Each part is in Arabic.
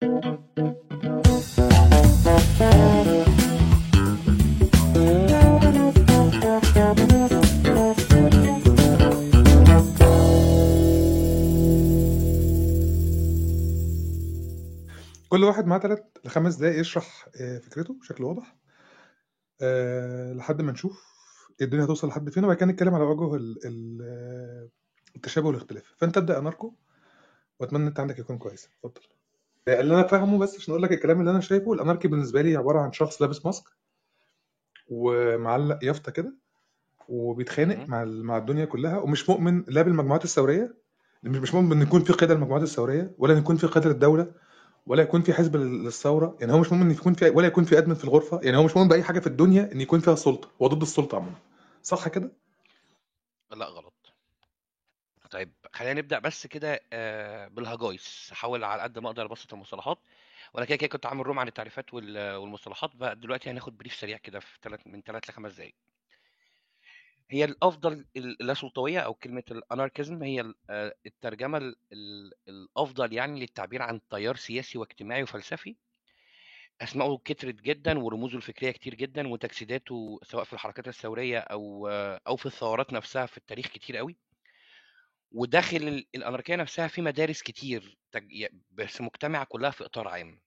كل واحد معاه 3 ل5 دقايق يشرح آآ فكرته بشكل واضح. آآ لحد ما نشوف الدنيا هتوصل لحد فين، وبعد كده نتكلم على ال ال التشابه والاختلاف. فأنت ابدأ يا ماركو، وأتمنى إن أنت عندك يكون كويس، اتفضل. آآ اللي أنا فاهمه بس عشان أقول لك الكلام اللي أنا شايفه، الأناركي بالنسبة لي عبارة عن شخص لابس ماسك ومعلّق يافطة كده، وبيتخانق اهم. مع ال مع الدنيا كلها، ومش مؤمن لا بالمجموعات الثورية، مش مش مؤمن إن يكون في قيادة للمجموعات الثورية، ولا إن يكون في قيادة للدولة، ولا يكون في حزب لل للثورة، يعني هو مش مؤمن إن يكون في ولا يكون في أدمن في الغرفة، يعني هو مش مؤمن بأي حاجة في الدنيا إن يكون فيها سُلطة، هو ضد السُلطة عمومًا، صح كده؟ لأ غلط. خلّينا نبدأ بس كده بالهجايس، هاحاول على قد ما أقدر أبسّط المصطلحات، وأنا كده، كده كنت عامل room عن التعريفات وال والمصطلحات، بقى دلوقتي هناخد brief سريع كده في 3 من 3 ل5 دقايق. هي الأفضل ال اللاسلطوية أو كلمة الanarchism هي ال آآ الترجمة ال ال الأفضل يعني للتعبير عن تيار سياسي واجتماعي وفلسفي، أسمائه كترت جدًا ورموزه الفكرية كتير جدًا، وتجسيداته سواء في الحركات الثورية أو أو في الثورات نفسها في التاريخ كتير أوي. وداخل ال الأناركية نفسها في مدارس كتير بس مجتمعة كلها في إطار عام.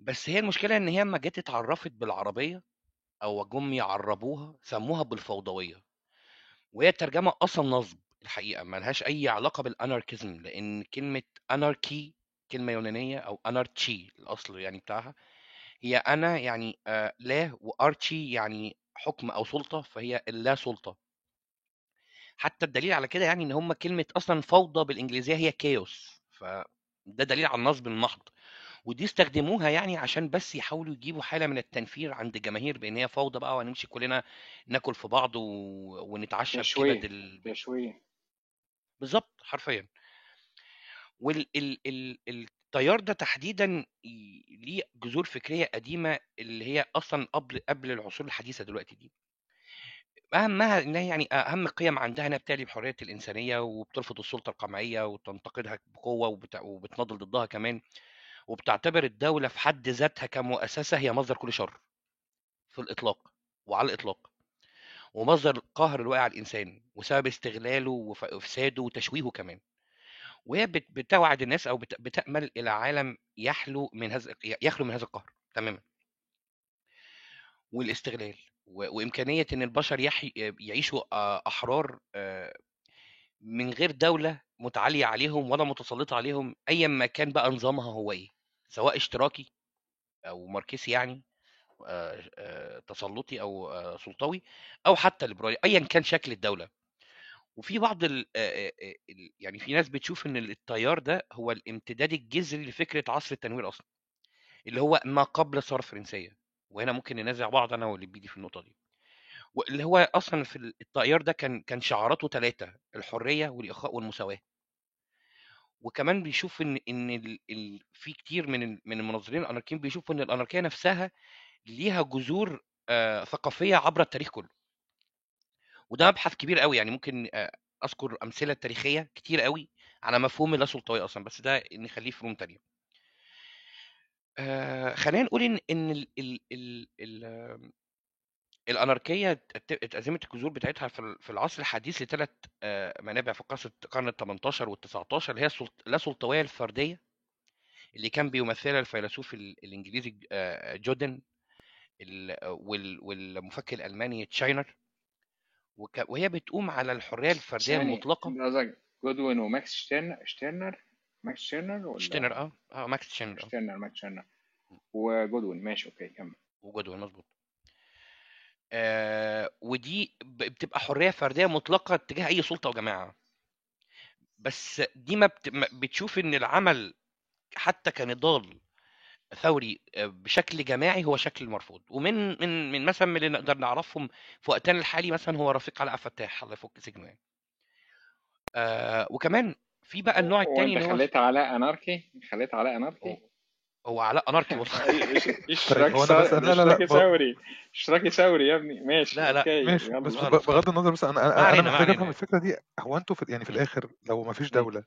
بس هي المشكلة إن هي أمّا جات اتعرّفت بالعربية أو جُم يعرّبوها، سموها بالفوضوية، وهي الترجمة أصلًا نصب الحقيقة، ما لهاش أي علاقة بالanarchism لإن كلمة anarchy كلمة يونانية أو anarchy الأصل يعني بتاعها، هي أنا يعني آآ لا وarchy يعني حُكم أو سُلطة، فهي اللا سُلطة. حتى الدليل على كده يعني إن هم كلمة أصلًا فوضى بالإنجليزية هي chaos فده دليل على النصب المحض، ودي استخدموها يعني عشان بس يحاولوا يجيبوا حالة من التنفير عند الجماهير بإن هي فوضى بقى وهنمشي كلنا ناكل في بعض و ونتعشى بكبد ال. بالضبط، حرفيًا. وال ال ال التيار ده تحديدًا ليه جذور فكرية قديمة اللي هي أصلًا قبل قبل العصور الحديثة دلوقتي دي. أهمها إن هي يعني أهم قيم عندها إنها بتعلي بحرية الإنسانية وبترفض السلطة القمعية وتنتقدها بقوة وبت وبتناضل ضدها كمان، وبتعتبر الدولة في حد ذاتها كمؤسسة هي مصدر كل شر. في الإطلاق وعلى الإطلاق. ومصدر القهر الواقع على الإنسان، وسبب استغلاله وإفساده وتشويهه كمان. وهي بت بتوعد الناس أو بت بتأمل إلى عالم يحلو من هذا ي يخلو من هذا القهر تمامًا. والاستغلال، و وإمكانية إن البشر يحي يعيشوا آآ من غير دولة متعالية عليهم ولا متسلطة عليهم أيًا ما كان بقى نظامها هو إيه، سواء اشتراكي أو ماركسي يعني تسلطي آآ سلطوي أو حتى ليبرالي، أيًا كان شكل الدولة. وفي بعض ال يعني في ناس بتشوف إن التيار ده هو الامتداد الجذري لفكرة عصر التنوير أصلًا، اللي هو ما قبل الثورة الفرنسية، وهنا ممكن ننازع بعض أنا ولبيدي في النقطة دي. واللي هو أصلًا في ال التيار ده كان كان شعاراته 3 الحرية والإخاء والمساواة. وكمان بيشوف إن إن ال ال في كتير من ال من المنظرين الأناركيين بيشوفوا إن الأناركية نفسها ليها جذور آآ ثقافية عبر التاريخ كله. وده مبحث كبير أوي، يعني ممكن آآ أذكر أمثلة تاريخية كتير أوي على مفهوم اللاسلطوية أصلًا، بس ده نخليه في room تانية. آآ خلّينا نقول إن إن ال ال ال ال الأناركية ات اتقسمت الجذور بتاعتها في ال في العصر الحديث ل3 آآ منابع في قصة القرن ال18 وال19 اللي هي السلط اللاسلطوية الفردية، اللي كان بيمثلها الفيلسوف ال الإنجليزي آآ جودن ال وال والمفكر الألماني تشاينر. وك وهي بتقوم على الحرية الفردية المطلقة. قصدك جودوين وماكس شتيرن شتيرنر ماكس شتيرنر والّا شتيرنر آه، آه ماكس شتيرنر آه. شتيرنر ماكس شتيرنر وجودوين ماشي okay كمّل. وجودوين مضبوط. آآ ودي بتبقى حرية فردية مطلقة تجاه أي سلطة أو جماعة. بس دي ما بت بتشوف إن العمل حتى كنضال ثوري آآ بشكل جماعي هو شكل مرفوض، ومن من من مثلًا من اللي نقدر نعرفهم في وقتنا الحالي مثلًا هو رفيق علاء فتاح الله يفك سجنه يعني. آآ وكمان في بقى النوع أنت اللي هو خلّيت علاء أناركي؟ خلّيت علاء أناركي؟ هو علاء أناركي والله. طيب هو بس لا، لا، ب ثوري، إشتراكي ثوري يا ابني، ماشي لا، okay ماشي، بس. بغض النظر بس ما علينا، ما محتاج أفهم علينا. الفكرة دي، هو في يعني في إمم. الآخر لو ما فيش إمم. دولة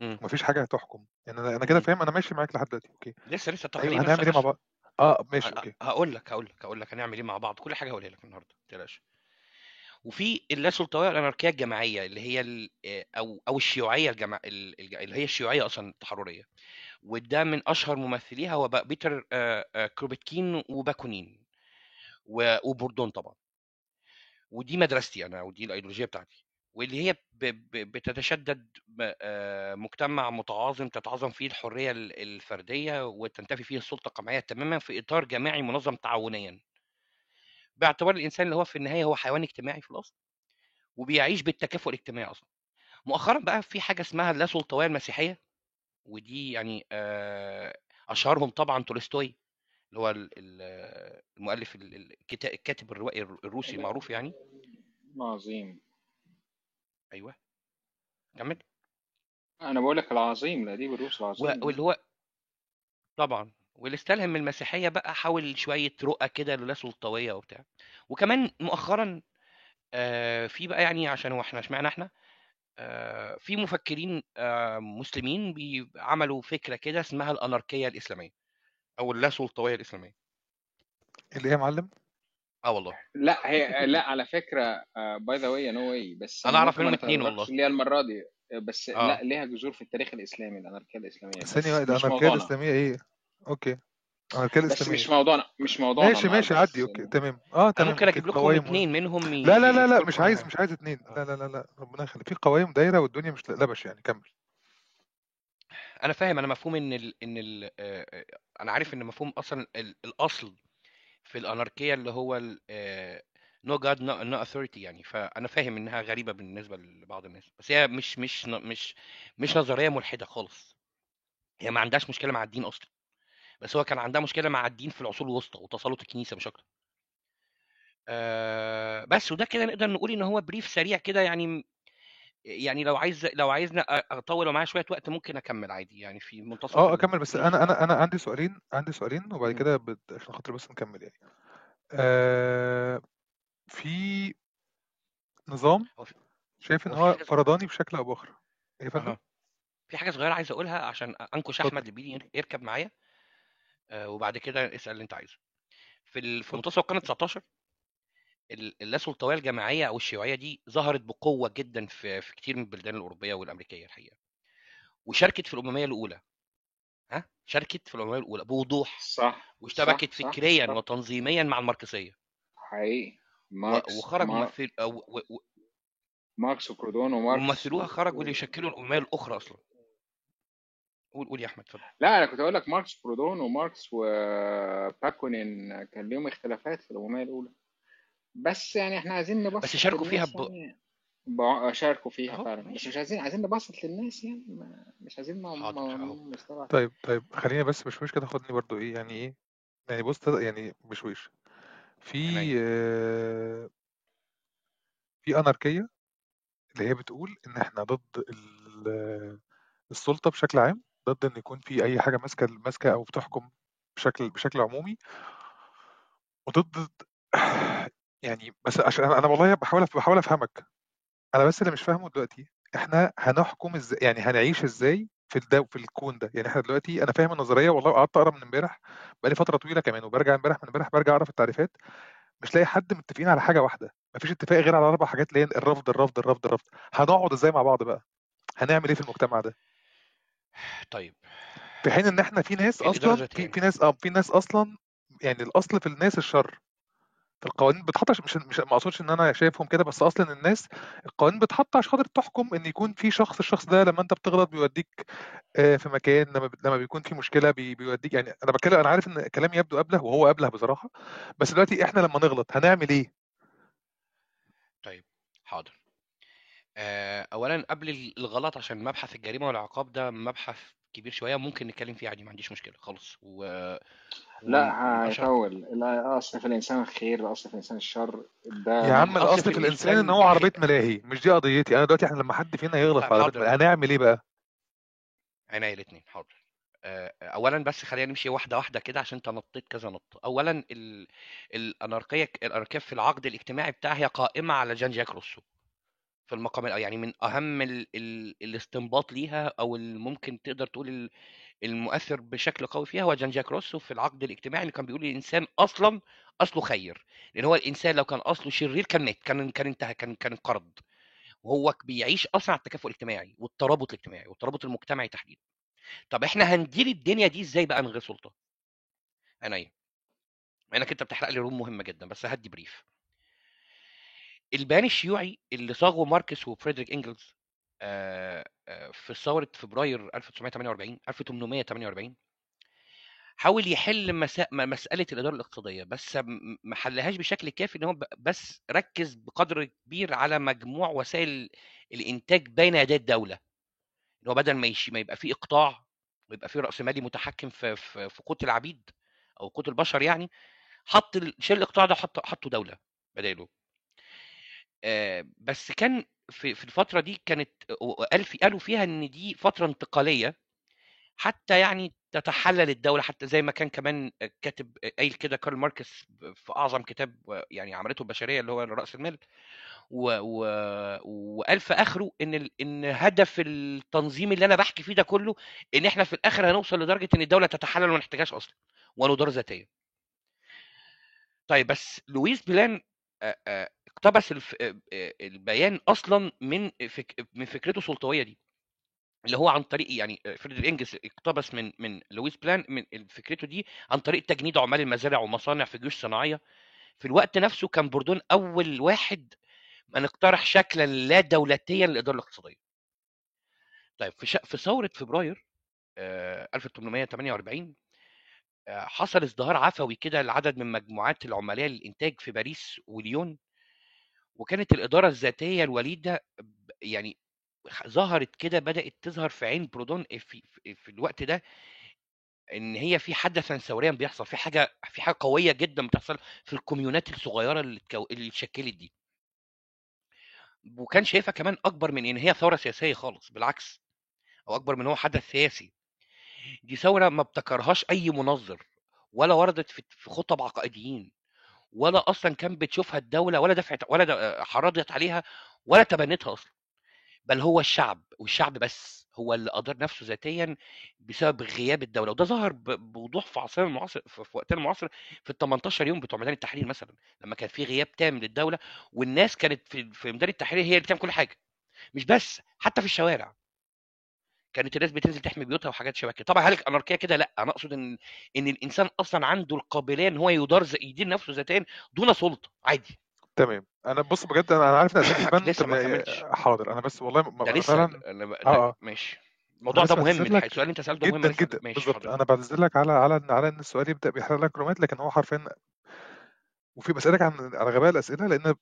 مم. ومفيش حاجة هتحكم يعني أنا أنا كده. فاهم أنا ماشي معاك لحد دلوقتي okay لسه لسه خليني بس هنعمل إيه مع بعض آه ماشي okay هقول لك هقول لك هقول لك هنعمل إيه مع بعض كل حاجة هقولها لك النهارده ما تقلقش وفي اللاسلطويه والاناركيه الجماعية اللي هي آه، أو أو الشيوعية الجماع ال- الج- اللي هي الشيوعية أصلا التحررية. وده من أشهر ممثليها هو بيتر آه، آه، كروبتكين وباكونين وبرودون طبعا. ودي مدرستي أنا ودي الأيديولوجية بتاعتي. واللي هي بتتشدد مجتمع متعاظم تتعاظم فيه الحرية ال- الفردية وتنتفي فيه السلطة القمعية تماما في إطار جماعي منظم تعاونيا. باعتبار الإنسان اللي هو في النهاية هو حيوان اجتماعي في الأصل وبيعيش بالتكافؤ الاجتماعي أصلا. مؤخرا بقى في حاجة اسمها اللاسلطويه المسيحية ودي يعني أشهرهم طبعا تولستوي اللي هو ال- ال- المؤلف الكاتب الروائي الر- الروسي المعروف يعني. عظيم أيوه. كمل. أنا بقول لك العظيم الأديب الروسي العظيم. واللي هو طبعا. واللي استلهم من المسيحية بقى حاول شوية رؤى كده للاسلطويه وبتاع. وكمان مؤخرا آه، في بقى يعني عشان هو إحنا اشمعنى إحنا؟ آه، في مفكرين آه، مسلمين عملوا فكرة كده اسمها الأناركية الإسلامية أو اللاسلطويه الإسلامية. اللي هي يا معلم؟ آه والله. لا هي لا على فكرة باي ذا واي نو واي بس أنا أعرف منهم اتنين نتطرقش والله. ليها المرة دي بس آه. لا ليها جذور في التاريخ الإسلامي الأناركية الإسلامية ثانية الأناركية الإسلامية إيه؟ أوكي. الاناركيه بس الاسلاميه مش موضوعنا مش موضوعنا ماشي ماشي عدي بس أوكي تمام. آه تمام ممكن أجيب لكم. اتنين منهم لا لا لا لا مش عايز مش عايز اتنين. لا آه لا لا لا ربنا يخليك. في قوائم دايرة والدنيا مش لبش يعني. كمل. أنا فاهم أنا مفهوم إن ال إن ال آه، آه، أنا عارف إن مفهوم أصلا ال- الأصل في الأناركية اللي هو no god no authority يعني. فأنا فاهم إنها غريبة بالنسبة لبعض الناس. بس هي مش مش مش مش نظرية ملحدة خالص. هي ما عندهاش مشكلة مع الدين أصلا. بس هو كان عندها مشكلة مع الدين في العصور الوسطى وتسلط الكنيسة مش أكتر. آه بس وده كده نقدر نقول إن هو brief سريع كده يعني يعني لو عايز لو عايزنا اطول ومعايا شوية وقت ممكن أكمل عادي يعني في منتصف آه. أكمل بس أنا أنا أنا عندي سؤالين عندي سؤالين وبعد. كده بد... عشان خاطر بس نكمل يعني. آه في نظام شايف إن هو فرداني بشكل أو بآخر إيه أها. في حاجة صغيرة عايز أقولها عشان أنكش أحمد اللي بيجي يركب معايا. وبعد كده اسأل اللي انت عايزه. في. في منتصف القرن 19 ال- اللاسلطوية الجماعية أو الشيوعية دي ظهرت بقوة جدا في في كتير من البلدان الأوروبية والأمريكية الحقيقة. وشاركت في الأممية الأولى. ها؟ شاركت في الأممية الأولى بوضوح. صح واشتبكت صح فكريا صح. وتنظيميا مع الماركسية. حقيقي. ماركس وخرج ما ممثل أو- و- و- ماركس وبرودون وماركس وممثلوها و... خرجوا. ليشكلوا الأممية الأخرى أصلا. قول قول يا أحمد اتفضل. لا أنا كنت أقول لك ماركس وبرودون وماركس وباكونين كان ليهم اختلافات في الامميه الأولى. بس يعني إحنا عايزين بس نبسط شاركوا فيها للناس ب... يعني. ب- شاركوا فيها فعلا. بس ماشي مش عايزين عايزين نبسط للناس يعني. مش عايزين ما ما طيب طيب خليني بس بشويش كده خدني برضو إيه يعني إيه يعني بص يعني بشويش في آه في أناركية اللي هي بتقول إن إحنا ضد ال- السلطة بشكل عام. ضد إن يكون في أي حاجة ماسكة ماسكة أو بتحكم بشكل بشكل عمومي. وضد يعني بس عشان أنا والله بحاول بحاول أفهمك. أنا بس اللي مش فاهمه دلوقتي إحنا هنحكم إزاي يعني هنعيش إزاي في الدو في الكون ده؟ يعني إحنا دلوقتي أنا فاهم النظرية والله قعدت أقرأ من إمبارح بقالي فترة طويلة كمان وبرجع إمبارح من إمبارح برجع أقرأ في التعريفات مش لاقي حد متفقين على حاجة واحدة. مفيش اتفاق غير على أربع حاجات اللي هي الرفض الرفض الرفض الرفض. هنقعد إزاي مع بعض بقى؟ هنعمل إيه في المجتمع ده؟ طيب. في حين إن إحنا في ناس الاداره أصلا في في ناس آه في ناس أصلا يعني الأصل في الناس الشر. في القوانين بتحط مش مش ما أقصدش إن أنا شايفهم كده بس أصلا الناس القوانين بتحط عشان خاطر تحكم إن يكون في شخص الشخص ده لما أنت بتغلط بيوديك آه، في مكان لما لما بيكون في مشكلة بي- بيوديك يعني أنا بتكلم أنا عارف إن كلامي يبدو أبله وهو أبله بصراحة بس دلوقتي إحنا لما نغلط هنعمل إيه؟ طيب حاضر. آه، اولا قبل الغلط عشان مبحث الجريمة والعقاب ده مبحث كبير شوية ممكن نتكلم فيه عادي ما عنديش مشكلة خالص. و... لا هيطول الاصل في الإنسان الخير الاصل في الإنسان الشر. ده يا عم الاصل في في الإنسان إن هو عربية. ملاهي مش دي قضيتي. أنا دلوقتي إحنا لما حد فينا يغلط في عربيه ملاهي هنعمل إيه بقى؟ عينيا الاثنين حاضر. آه، اولا بس خلينا نمشي واحدة واحدة كده عشان أنت نطيت كذا نط اولا ال... الاناركيه الاناركيه في العقد الاجتماعي بتاعها هي قائمة على جان جاك روسو. في المقام يعني من أهم ال ال الاستنباط ليها ال ممكن تقدر تقول ال المؤثر بشكل قوي فيها هو جان جاك روسو في العقد الاجتماعي اللي كان بيقول الإنسان أصلا أصله خير. لأن هو الإنسان لو كان أصله شرير كان مات كان كان انتهى كان كان انقرض. وهو بيعيش أصلا على التكافؤ الاجتماعي والترابط الاجتماعي والترابط المجتمعي تحديدا. طب إحنا هندير الدنيا دي إزاي بقى من غير سلطة؟ عينيا. مع انك أنت بتحرق لي روم مهمه جدا بس هدي brief. البيان الشيوعي اللي صاغه ماركس وفريدريك إنجلز في ثورة فبراير 1948 1848 حاول يحل مسا... م- مسألة الإدارة الاقتصادية بس ما حلهاش بشكل كافي إن هو بس ركز بقدر كبير على مجموع وسائل الإنتاج بين يدي الدولة. إن هو بدل ما ما يبقى في إقطاع ويبقى في رأس مالي متحكم في في قوت العبيد أو قوت البشر يعني حط ال- شال الإقطاع ده حط حطه دولة بداله. بس كان في في الفترة دي كانت قال في قالوا فيها إن دي فترة انتقالية حتى يعني تتحلل الدولة حتى زي ما كان كمان كاتب قايل كده كارل ماركس في أعظم كتاب يعني عملته البشرية اللي هو رأس المال و... و... وقال في آخره إن ال... إن هدف التنظيم اللي أنا بحكي فيه ده كله إن إحنا في الآخر هنوصل لدرجة إن الدولة تتحلل وما نحتاجهاش أصلا وتدار ذاتية. طيب بس لويس بلان آه، آه، اقتبس. آه، آه، البيان أصلا من. من فكرته السلطوية دي اللي هو عن طريق يعني آه، فريدريك إنجلز اقتبس من من لويس بلان من فكرته دي عن طريق تجنيد عمال المزارع والمصانع في جيوش صناعيه في الوقت نفسه كان برودون أول واحد من اقترح شكلا لا دولتيا للإدارة الاقتصادية. طيب في. في ثورة فبراير آه، 1848 آه، حصل ازدهار عفوي كده لعدد من مجموعات العمالية للإنتاج في باريس وليون وكانت الإدارة الذاتية الوليدة يعني ظهرت كده بدأت تظهر في عين برودون في, في, الوقت ده إن هي في حدثا ثوريا بيحصل في حاجة في حاجة قوية جدا بتحصل في الكوميونات الصغيرة اللي اللي اتشكلت دي. وكان شايفها كمان أكبر من إن هي ثورة سياسية خالص بالعكس أو أكبر من هو حدث سياسي. دي ثورة ما ابتكرهاش أي منظر ولا وردت في خطب عقائديين. ولا أصلا كان بتشوفها الدولة ولا دفعت ولا د- حرضت عليها ولا تبنتها أصلا. بل هو الشعب والشعب بس هو اللي أدار نفسه ذاتيا بسبب غياب الدولة. وده ظهر بوضوح في عصرنا المعاصر في وقتنا المعاصر في ال 18 يوم بتوع ميدان التحرير مثلا لما كان في غياب تام للدولة والناس كانت في في ميدان التحرير هي اللي بتعمل كل حاجة. مش بس حتى في الشوارع. كانت الناس بتنزل تحمي بيوتها وحاجات شبه كده. طبعا هل الأناركية كده؟ لأ أنا أقصد إن إن الإنسان أصلا عنده القابلية إن هو يدار يدير نفسه ذاتيا دون سلطة عادي. تمام. أنا بص بجد أنا عارف إن لسه ما كملتش. حاضر. أنا بس والله ما- ده لسه فعلا أنا ب- ده آه. ماشي. الموضوع ده مهم لك السؤال اللي أنت سألته مهم جدا لسه جدا. بالظبط أنا بعتذر لك على على على إن السؤال يبدأ بيحرق لك رومات لكن هو حرفيا وفي بسالك عن على غباء الأسئلة لأن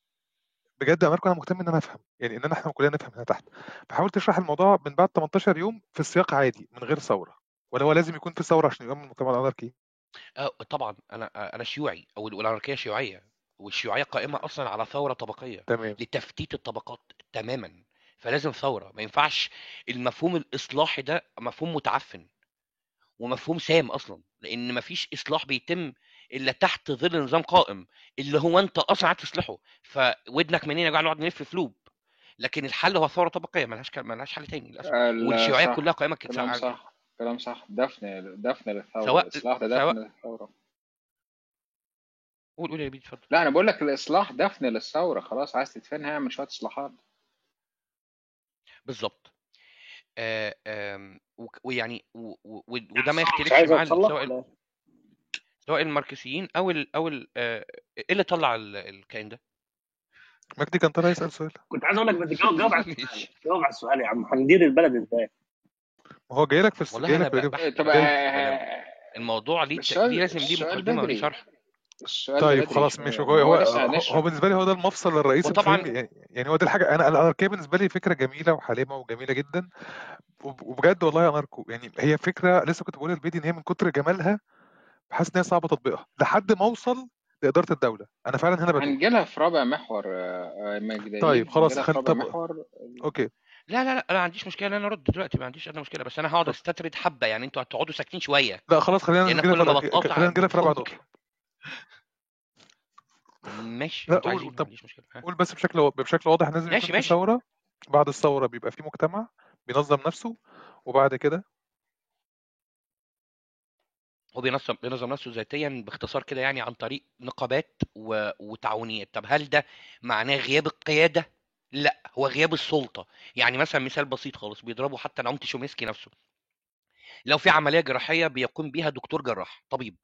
بجد يا أنا مهتم إن أنا أفهم يعني إن إحنا كلنا نفهم هنا تحت. فحاول تشرح الموضوع من بعد 18 يوم في السياق عادي من غير ثورة ولا هو لازم يكون في ثورة عشان يقوم المجتمع الأناركي؟ آه طبعا أنا أنا شيوعي أو الأناركية شيوعية والشيوعية قائمة أصلا على ثورة طبقية تمام. لتفتيت الطبقات تماما فلازم ثورة. ما ينفعش المفهوم الإصلاحي ده مفهوم متعفن ومفهوم سام أصلا لأن مفيش إصلاح بيتم الا تحت ظل نظام قائم اللي هو أنت أصلا عايز تصلحه فودنك منين يا جماعة؟ نقعد نلف في لوب. لكن الحل هو ثورة طبقية ملهاش ملهاش حل تاني للأسف. ال- والشيوعية كلها قائمة كده كلام صح كلام صح. دفن دفن للثورة سواء الإصلاح ده سواء دفن للثورة قول قول يا بيدي اتفضل. لا أنا بقول لك الإصلاح دفن للثورة خلاص عايز تدفنها اعمل شوية إصلاحات. بالظبط. آه، ويعني وده ما يختلفش مع سواء سواء الماركسيين أو ال أو ال آه، إيه اللي طلع ال- الكائن ده؟ مجدي كان طالع يسأل سؤال. كنت عايز أقول لك بس جاوب جاوب على السؤال. جاوب على السؤال يا عم. هندير البلد إزاي؟ ما هو جاي لك في الس... والله جاي أنا لك ب- بإجابة بحكي طب آه، الموضوع ليه ليه السؤال لازم ليه السؤال مقدمة وليه بدري. شرح السؤال ده طيب خلاص ماشي. هو هو هو بالنسبة لي هو ده المفصل الرئيسي الفيلم يعني هو دي الحاجة أنا الاناركيه بالنسبة لي فكرة جميلة وحالمه وجميلة جدا. وب- وبجد والله يا ماركو يعني هي فكرة لسه كنت بقول للبيدي إن هي من كتر جمالها بحس إن هي صعبة تطبيقها. لحد ما أوصل لإدارة الدولة. أنا فعلا هنا هنجيلها في رابع محور آه، آه، مجدلين طيب خلاص خل... رابع طب محور. okay. لا لا لا أنا ما عنديش مشكلة ان أنا ارد دلوقتي ما عنديش ادنى مشكلة بس أنا هقعد أستطرد حبة يعني أنتوا هتقعدوا ساكتين شوية. لا خلاص خلينا نجيلها في خلينا نجيلها في رابع نقطه ماشي لا قول طب عنديش مشكلة. ها. قول بس بشكل بشكل واضح لازم ماشي ماشي. ثوره بعد الثورة بيبقى في مجتمع بينظم نفسه وبعد كده هو بينظم بينظم نفسه ذاتيا باختصار كده يعني عن طريق نقابات و... وتعاونيات. طب هل ده معناه غياب القيادة؟ لا هو غياب السلطة. يعني مثلا مثال بسيط خالص بيضربوا حتى نعومة شوميسكي نفسه. لو في عملية جراحية بيقوم بيها دكتور جراح طبيب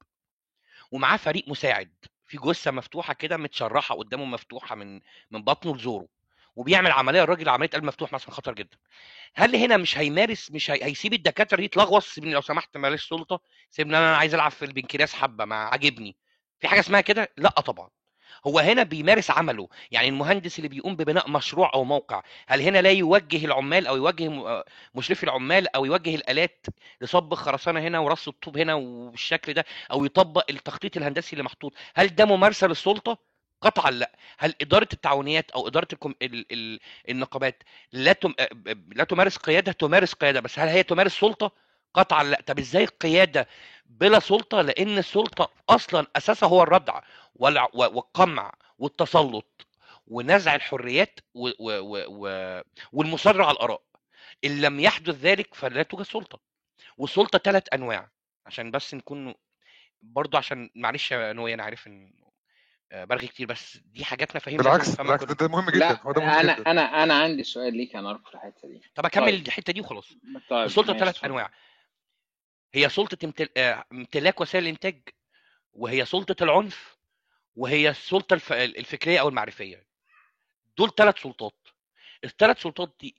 ومعاه فريق مساعد في جثة مفتوحة كده متشرحة قدامه مفتوحة من من بطنه لزوره. وبيعمل عملية الراجل عملية قلب مفتوح مثلا خطر جدا. هل هنا مش هيمارس مش هي... هيسيب الدكاترة دي تلغوص؟ سيبني لو سمحت ماليش سلطة. سيبني أنا عايز ألعب في البنكرياس حبه ما عاجبني. في حاجة اسمها كده؟ لا طبعا. هو هنا بيمارس عمله. يعني المهندس اللي بيقوم ببناء مشروع أو موقع هل هنا لا يوجه العمال أو يوجه مشرفي العمال أو يوجه الآلات لصب الخرسانه هنا ورص الطوب هنا وبالشكل ده أو يطبق التخطيط الهندسي اللي محطوط؟ هل ده ممارسة للسلطة؟ قطعا لأ. هل إدارة التعاونيات أو إدارة الكم... ال... ال... النقابات لا تم... لا تمارس قيادة تمارس قيادة بس هل هي تمارس سلطة؟ قطعا لأ. طب إزاي القياده بلا سلطة؟ لأن السلطة أصلا أساسها هو الردع والع... والقمع والتسلط ونزع الحريات و... و... و... و... والمصارعه على الآراء. إن لم يحدث ذلك فلا توجد سلطة. والسلطة ثلاث أنواع. عشان بس نكون برضو عشان معلش يا نوي أنا عارف إن برغي كتير بس دي حاجات مفاهيم بالعكس بالعكس ده, ده مهم جدا لا هو ده مهم أنا جدا. أنا أنا عندي سؤال ليك أنا في الحتة دي. طب أكمل طيب. الحتة دي وخلاص. طيب السلطة ثلاث أنواع. هي سلطة امتل... آه، امتلاك وسائل الإنتاج وهي سلطة العنف وهي السلطة الف... الفكرية أو المعرفية. دول ثلاث سلطات. الثلاث سلطات دي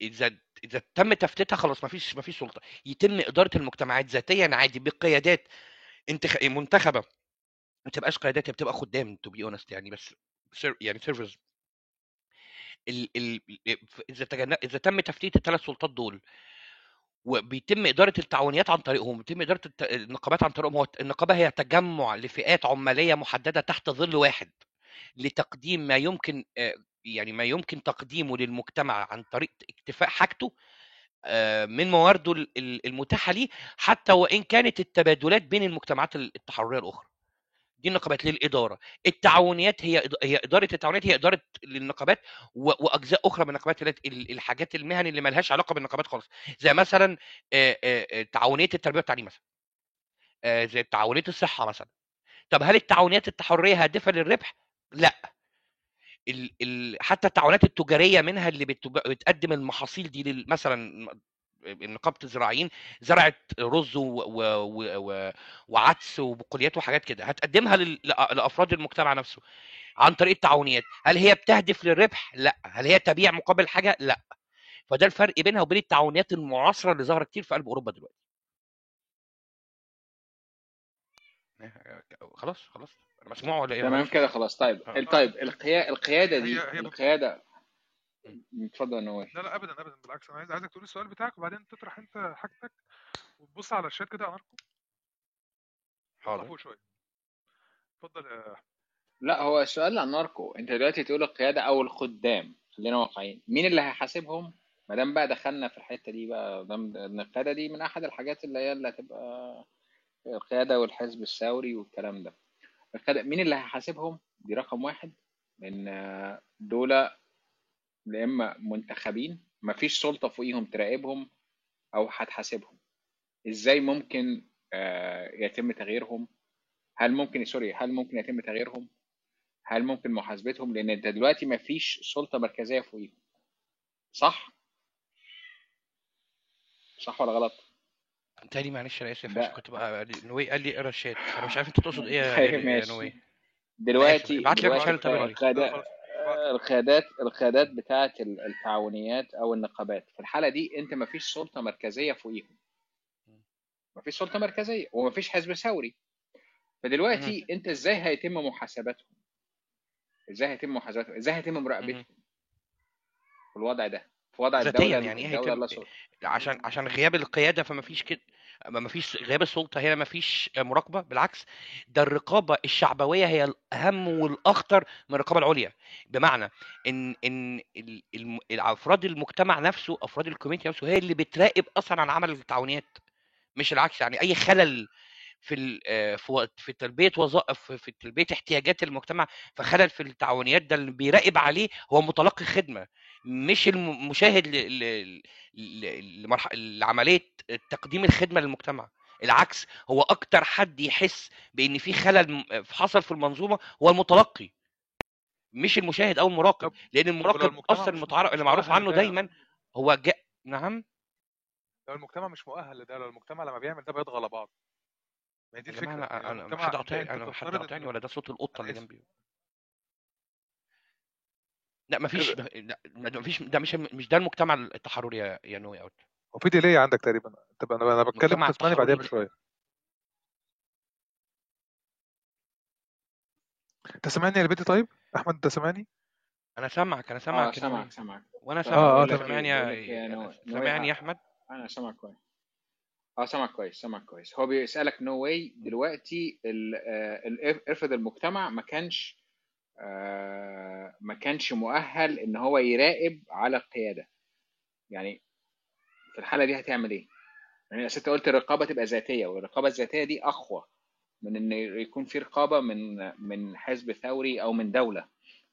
إذا إذا تم تفتيتها خلاص ما فيش ما فيش سلطة. يتم إدارة المجتمعات ذاتيا عادي بقيادات انتخ... منتخبة. ما تبقاش قيادات هي بتبقى خدام to be honest يعني بس سير... يعني servers ال... ال... إذا تجن... إذا تم تفتيت الثلاث سلطات دول وبيتم إدارة التعاونيات عن طريقهم بيتم إدارة الت... النقابات عن طريقهم هو النقابة هي تجمع لفئات عمالية محددة تحت ظل واحد لتقديم ما يمكن آه، يعني ما يمكن تقديمه للمجتمع عن طريق اكتفاء حاجته آه، من موارده ال- ال- المتاحة ليه حتى وإن كانت التبادلات بين المجتمعات التحرريه الأخرى. دي النقابات للإدارة. التعاونيات هي هي إدارة التعاونيات هي إدارة للنقابات وأجزاء أخرى من النقابات الحاجات المهن اللي مالهاش علاقة بالنقابات خالص. زي مثلا تعاونية التربية والتعليم مثلا. زي تعاونية الصحة مثلا. طب هل التعاونيات التحرريه هادفة للربح؟ لا. ال ال حتى التعاونات التجارية منها اللي بتقدم المحاصيل دي مثلا نقابة الزراعيين زرعت رز و و و و وعدس وبقوليات وحاجات كده هتقدمها لل- لأ- لأفراد المجتمع نفسه عن طريق التعاونيات. هل هي بتهدف للربح؟ لأ. هل هي تبيع مقابل حاجة؟ لأ. فده الفرق بينها وبين التعاونيات المعاصرة اللي ظاهره كتير في قلب أوروبا دلوقتي. خلاص خلاص. مسموع ولا إيه؟ تمام كده خلاص. طيب آه. طيب القيا... القيادة دي. القيادة اتفضل يا نوال لا لا ابدا ابدا بالعكس أنا عايز عايزك تقول السؤال بتاعك وبعدين تطرح أنت حاجتك وتبص على الشات كده يا ماركو. حاضر. فوق شوية. اتفضل يا احمد لا هو السؤال عن ناركو أنت دلوقتي تقول القيادة أو الخدام خلينا واقعيين. مين اللي هيحاسبهم؟ ما دام بقى دخلنا في الحتة دي بقى دام إن القيادة دي من أحد الحاجات اللي هي اللي هتبقى القيادة والحزب الثوري والكلام ده. مين اللي هيحاسبهم؟ دي رقم واحد. لأن دول يا إما منتخبين مفيش سلطة فوقيهم تراقبهم أو هتحاسبهم. إزاي ممكن آه، يتم تغييرهم؟ هل ممكن سوري هل ممكن يتم تغييرهم؟ هل ممكن محاسبتهم؟ لأن أنت دلوقتي مفيش سلطة مركزية فوقيهم. صح؟ صح ولا غلط؟ تاني معلش أنا اسف عشان كنت بقى نوي قال لي اقرا الشات أنا مش عارف أنت تقصد إيه يا, طيب نوي؟ دلوقتي ابعت لي. الرساله القيادات القيادات بتاعه ال- التعاونيات أو النقابات. في الحالة دي أنت مفيش سلطة مركزية فوقيهم. مفيش سلطة مركزية ومفيش حزب ثوري. فدلوقتي أنت إزاي هيتم محاسبتهم إزاي هيتم محاسبتهم إزاي هيتم. مراقبتهم؟ في الوضع ده. في وضع الدولة يعني إيه هيتم عشان عشان غياب القيادة فما فيش كده. ما فيش غياب السلطة هنا ما فيش مراقبة بالعكس ده الرقابة الشعبوية هي الأهم والأخطر من الرقابة العليا. بمعنى إن إن افراد المجتمع نفسه أفراد الكوميونتي نفسه هي اللي بتراقب أصلا عن عمل التعاونيات مش العكس. يعني أي خلل في آه، في في تلبية وظائف في تلبية احتياجات المجتمع فخلل في التعاونيات ده اللي بيراقب عليه هو متلقي خدمة. مش المشاهد. لعملية تقديم الخدمة للمجتمع. العكس هو أكتر حد يحس بإن في خلل حصل في المنظومة هو المتلقي. مش المشاهد أو المراقب. لأن المراقب أصلا مش المتعارف مش اللي معروف عنه دايما هو جاء نعم؟ لو المجتمع مش مؤهل لده لو المجتمع لما بيعمل ده بيضغى على بعض ما هي دي الفكرة. أنا ان أنا المجتمع حد قاطعني أنا حد قاطعني إن ولا ده صوت القطة اللي جنبي. لا مفيش لا مفيش ده مش مش ده المجتمع التحرري يا يا نوي اوت هو في ديلي عندك تقريبا. طب أنا أنا بتكلم بعديها التحرري بشوية. انت سامعني يا بنتي طيب؟ أحمد انت سامعني أنا سامعك أنا سامعك نوي سامعك سامعك. وأنا طب سامعك آه آه لك تمام. سامعني يا سامعني يا ه- أحمد؟ أنا سامعك كويس. آه سامعك كويس سامعك كويس. هو بيسألك no way دلوقتي ال- آه، المجتمع ما كانش آه، ما كانش مؤهل إن هو يراقب على القيادة. يعني في الحالة دي هتعمل إيه؟ يعني أنت قلت الرقابة تبقى ذاتية والرقابة الذاتية دي أقوى من إن يكون في رقابة من من حزب ثوري أو من دولة.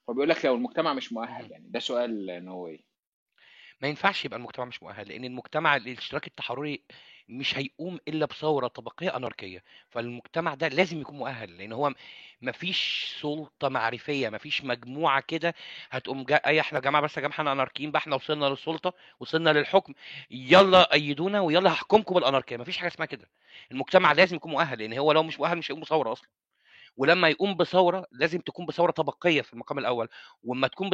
فبيقول لك لو المجتمع مش مؤهل يعني ده سؤال no way ما ينفعش يبقى المجتمع مش مؤهل لأن المجتمع الاشتراكي التحرري مش هيقوم إلا بثورة طبقية أناركية فالمجتمع ده لازم يكون مؤهل لأن هو مفيش سلطة معرفية مفيش مجموعة كده هتقوم جا... أي إحنا جماعة بس يا جماعة إحنا أناركيين بقى إحنا وصلنا للسلطة وصلنا للحكم يلا أيدونا ويلا هحكمكم بالأناركية مفيش حاجة اسمها كده. المجتمع لازم يكون مؤهل لأن هو لو مش مؤهل مش هيقوم بثورة أصلا. ولما يقوم بثورة لازم تكون بثورة طبقية في المقام الأول وأما تكون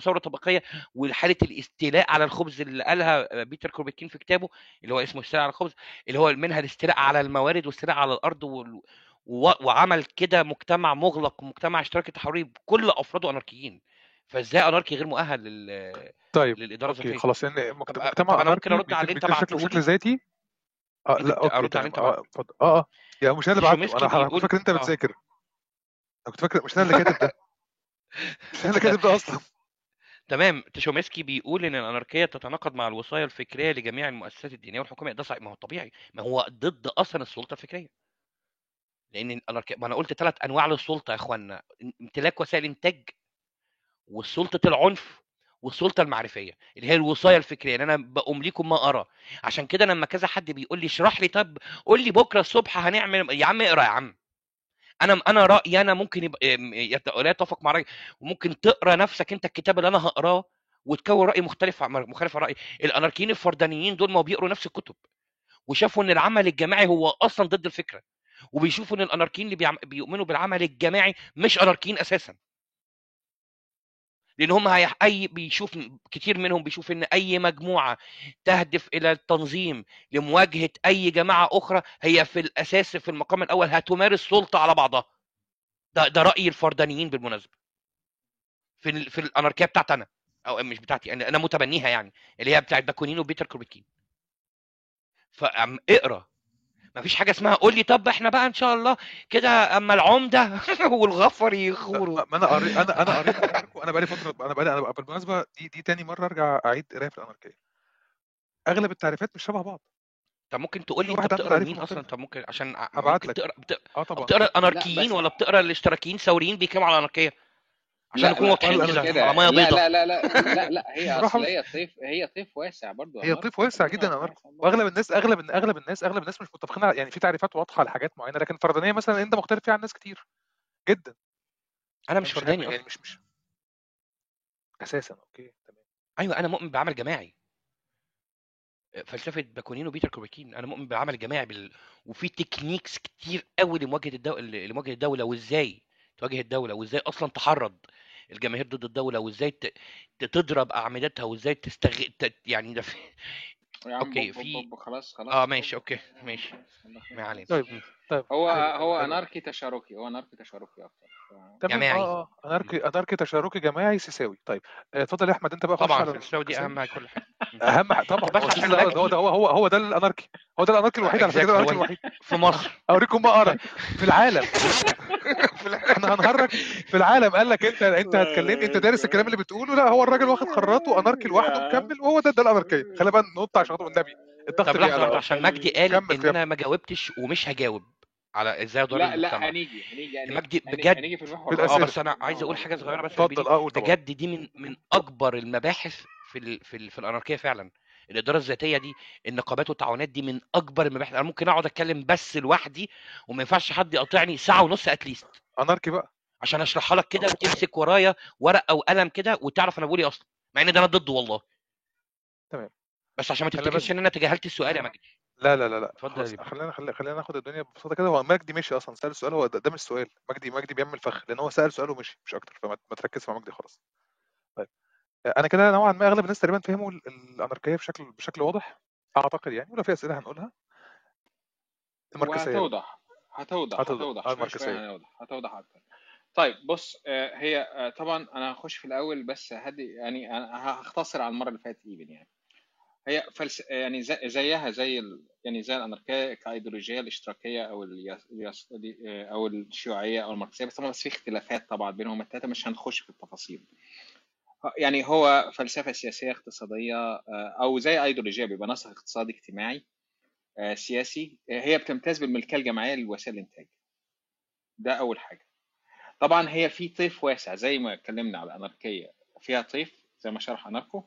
ثورة طبقية وحالة الاستيلاء على الخبز اللي قالها بيتر كروبوتكين في كتابه اللي هو اسمه استيلاء على الخبز اللي هو منها الاستيلاء على الموارد والاستيلاء على الأرض وال- و- وعمل كده مجتمع مغلق مجتمع اشتراكي تحرري بكل أفراده أناركيين. فإزاي أناركي غير مؤهل لل... طيب للإدارة الذاتية؟ خلاص طب مجتمع أنا ممكن أرد على انت بيتم بشكل ذاتي؟ آه لا okay أرد على اللي تمام انت آه آه يا مش أنا تشومسكي أنا فاكر أنت بتذاكر. أنا كنت فاكر مش أنا اللي كاتب ده. مش أنا اللي كاتب ده أصلا. تمام تشومسكي بيقول إن الأناركية تتناقض مع الوصايه الفكرية لجميع المؤسسات الدينية والحكومية. ده صحيح ما هو طبيعي. ما هو ضد أصلا السلطة الفكرية. لأن الاناركيه ما أنا قلت ثلاث أنواع للسلطة يا إخوانا. امتلاك وسائل إنتاج وسلطه العنف والسلطة المعرفية اللي هي الوصايه الفكرية. ان أنا بقوم ليكم ما أرى. عشان كده لما كذا حد بيقول لي اشرح لي طب قول لي بكرة الصبح هنعمل يا عم اقرأ يا عم. أنا أنا رأيي أنا ممكن يبقى يت- لا يتفق مع رايي وممكن تقرأ نفسك أنت الكتاب اللي أنا هقراه وتكون رأي مختلف مخالف عن رأيي الأناركيين الفردانيين دول ما بيقروا نفس الكتب وشافوا إن العمل الجماعي هو أصلا ضد الفكرة وبيشوفوا إن الأناركيين اللي. بيؤمنوا بالعمل الجماعي مش أناركيين أساسا لأن هم هي... أي بيشوف كتير منهم بيشوف إن أي مجموعة تهدف إلى التنظيم لمواجهة أي جماعة أخرى هي في الأساس في المقام الأول هتمارس سلطة على بعضها. ده ده رأي الفردانيين بالمناسبة. في ال... في الأناركية بتاعتي أنا أو مش بتاعتي أنا متبنيها يعني اللي هي بتاعت باكونين وبيتر كوربيكين فاقرا مفيش حاجة اسمها قول لي طب إحنا بقى إن شاء الله كده أما العمدة والغفر يخوروا. ما أنا قريت أنا أنا قريت أنا بقالي فترة أنا بقالي أنا بالمناسبة دي دي تاني مرة أرجع أعيد قراية في الاناركيه أغلب التعريفات مش شبه بعض. طب ممكن تقول لي أنت بتقرأ لمين أصلا؟ طب ممكن عشان ممكن لك. آه طبعا. بتقرأ لا الأناركيين بس ولا بتقرأ الاشتراكيين ثوريين بيتكلموا على الأناركية؟ عشان نكون واضحين كده. على ميه بيضاء لا لا لا لا لا هي أصل هي طيف هي طيف واسع برضو هي طيف واسع جدا اناركو وأغلب الناس أغلب أغلب الناس أغلب الناس مش متفقين على يعني في تعريفات واضحة لحاجات معينة لكن الفردانيه مثلا أنت مختلف فيها عن ناس كتير. جدا. أنا مش فرداني يعني أصلا مش مش. أساسا okay تمام. أيوه أنا مؤمن بعمل جماعي. فلسفة باكونين وبيتر كروبوتكين أنا مؤمن بالعمل الجماعي بال... وفي techniques كتير قوي لمواجهة الدولة لمواجهة الدولة وإزاي؟ تواجه الدولة وإزاي أصلا تحرض الجماهير ضد الدولة وإزاي ت... ت- تضرب أعمدتها وإزاي تستغ ت... يعني ده في... يا عم okay في خلاص خلاص آه ماشي okay ماشي. ما علينا. طيب. طيب هو حلو. هو أناركي تشاركي هو أناركي تشاركي أكتر. جماعي. آه مم. أناركي أناركي تشاركي جماعي سيساوي. طيب آه، اتفضل يا أحمد أنت بقى طبعا في السعودي دي أهم كل حاجة. أهم حاجة طبعا طب هو بس ده هو هو هو هو ده الأناركي. هو ده الأناركي الوحيد على فكرة الأناركي هو الوحيد. في مصر. أوريكم ما ارى في العالم. إحنا هنهرج. في العالم قال لك أنت أنت هتكلمني أنت دارس الكلام اللي بتقوله. لا هو الراجل واخد خراطه أناركي لوحده مكمل وهو ده ده الأناركية. خلينا بقى ننط عشان خاطر النبي. الضغط طب لحظة عشان مجدي قال إن أنا ما جاوبتش ومش هجاوب. على إزاي اضر لا لا هنيجي هنيجي هنيجي, بجد هنيجي في المحور آه. بس أنا عايز أقول حاجة صغيرة بس اتفضل. آه طبعا. بجد دي من من أكبر المباحث في ال في ال في الأناركية فعلا. الإدارة الذاتية دي النقابات والتعاونات دي من أكبر المباحث. أنا ممكن أقعد أتكلم بس لوحدي وما ينفعش حد يقاطعني ساعة ونص اتليست أناركي بقى. عشان أشرحها لك كده وتمسك ورايا ورق أو قلم كده وتعرف أنا بقول إيه أصلا. مع إن ده أنا ضده والله. تمام. بس عشان ما تفتكرش إن أنا تجاهلت السؤال يا مجدي لا لا لا لا اتفضل يا خلاص. خلينا خلينا خلينا ناخد الدنيا ببساطة كده هو مجدي مشي أصلا سأل السؤال هو ده, ده مش سؤال مجدي مجدي بيعمل فخ لأن هو سأل سؤال ومشي مش أكتر فما ما تركزش مع مجدي خلاص طيب أنا كده نوعا ما أغلب الناس تقريبا فهموا ال- الأناركية بشكل بشكل واضح أعتقد يعني ولو في أسئلة هنقولها بقى. وهتوضح هتوضح هتوضح. هتوضح آه، شوية. شوية هتوضح هتوضح أكتر طيب بص آه، هي آه، طبعا أنا هخش في الأول بس هدي يعني أنا هختصر على المرة اللي فاتت ايفن يعني هي فلس يعني زي زيها زي ال... يعني زي الاناركيه كإيديولوجية الاشتراكية أو. اليس... أو الشيوعية أو الماركسية بس بس في اختلافات طبعا بينهم الثلاثه مش هنخش في التفاصيل. يعني هو فلسفة سياسية اقتصادية آه، أو زي إيديولوجية بيبقى نسق اقتصادي اجتماعي آه، سياسي آه، هي بتمتاز بالملكية الجماعية لوسائل الإنتاج. ده أول حاجة. طبعا هي في طيف واسع زي ما اتكلمنا على الاناركيه فيها طيف زي ما شرح أناركو.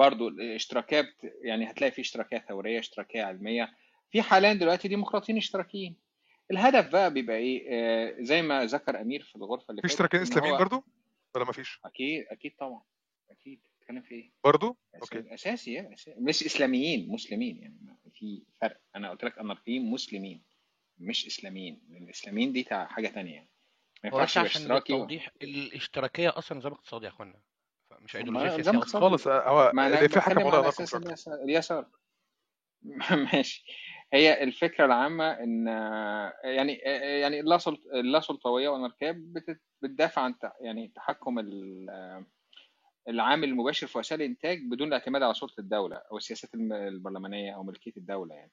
برضو الاشتراكيه بت... يعني هتلاقي في اشتراكيه ثورية اشتراكيه علمية. في حاليا دلوقتي ديمقراطيين اشتراكيين. الهدف بقى بيبقى إيه؟ آه زي ما ذكر أمير في الغرفة اللي في إن اسلاميين هو- برضو؟ ولا ما فيش؟ أكيد أكيد طبعا. أكيد. بتتكلم في إيه؟ برضو؟ أساسي- أوكي. أساسي يعني أساسي. مش إسلاميين مسلمين. يعني في فرق. أنا قلت لك أناركيين مسلمين. مش إسلاميين. لأن الإسلاميين دي حاجة تانية. يعني ما ينفعش عشان و... التوضيح الاشتراكية أصلا نظام اقتصادي يا أخوانا. مش ايديولوجيه سياسيه خالص. هو في مش أكتر اليسار. ماشي. هي الفكرة العامة إن يعني يعني اللا سلط- اللا سلطوية والاناركيه بت- بتدافع عن يعني تحكم ال- العامل المباشر في وسائل الإنتاج بدون الاعتماد على سلطة الدولة أو السياسات البرلمانية أو ملكية الدولة يعني.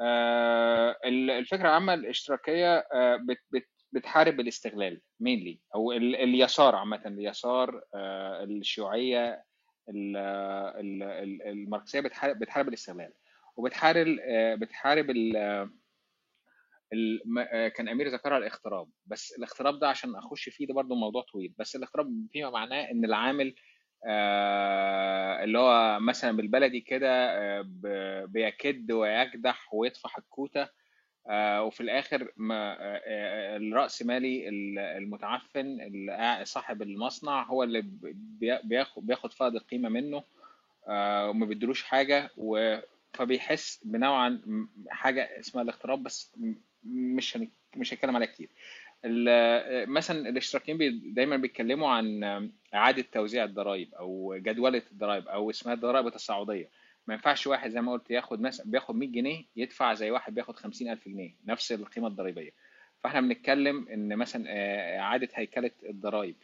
آه، ال- الفكرة العامة الاشتراكية آه، بت- بت- بتحارب الاستغلال مينلي أو ال- اليسار عامة اليسار آه، الشيوعية ال- ال- ال- الماركسية بتحارب بتحارب الاستغلال وبتحارب آه، بتحارب ال- آه، كان أمير ذكرها الاغتراب. بس الاغتراب ده عشان أخش فيه ده برضه موضوع طويل. بس الاغتراب فيما معناه إن العامل اللي هو مثلا بالبلدي كده بيكد ويكدح ويطفح الكوتة وفي الآخر ما آه، آه، الرأس مالي ال- المتعفن صاحب المصنع هو اللي بي- بياخد بياخد فائض القيمة منه آه، وما بيدلوش حاجة فبيحس بنوعا حاجة اسمها الاغتراب بس مش مش هنتكلم عليها كتير. مثلا الاشتراكيين دايما بيتكلموا عن إعادة توزيع الضرائب أو جدولة الضرائب أو اسمها الضرائب التصاعديه ما ينفعش واحد زي ما قلت ياخد مثلا بياخد 100 جنيه يدفع زي واحد بياخد 50000 جنيه نفس القيمة الضريبية. فإحنا بنتكلم إن مثلا إعادة هيكلة الضرائب.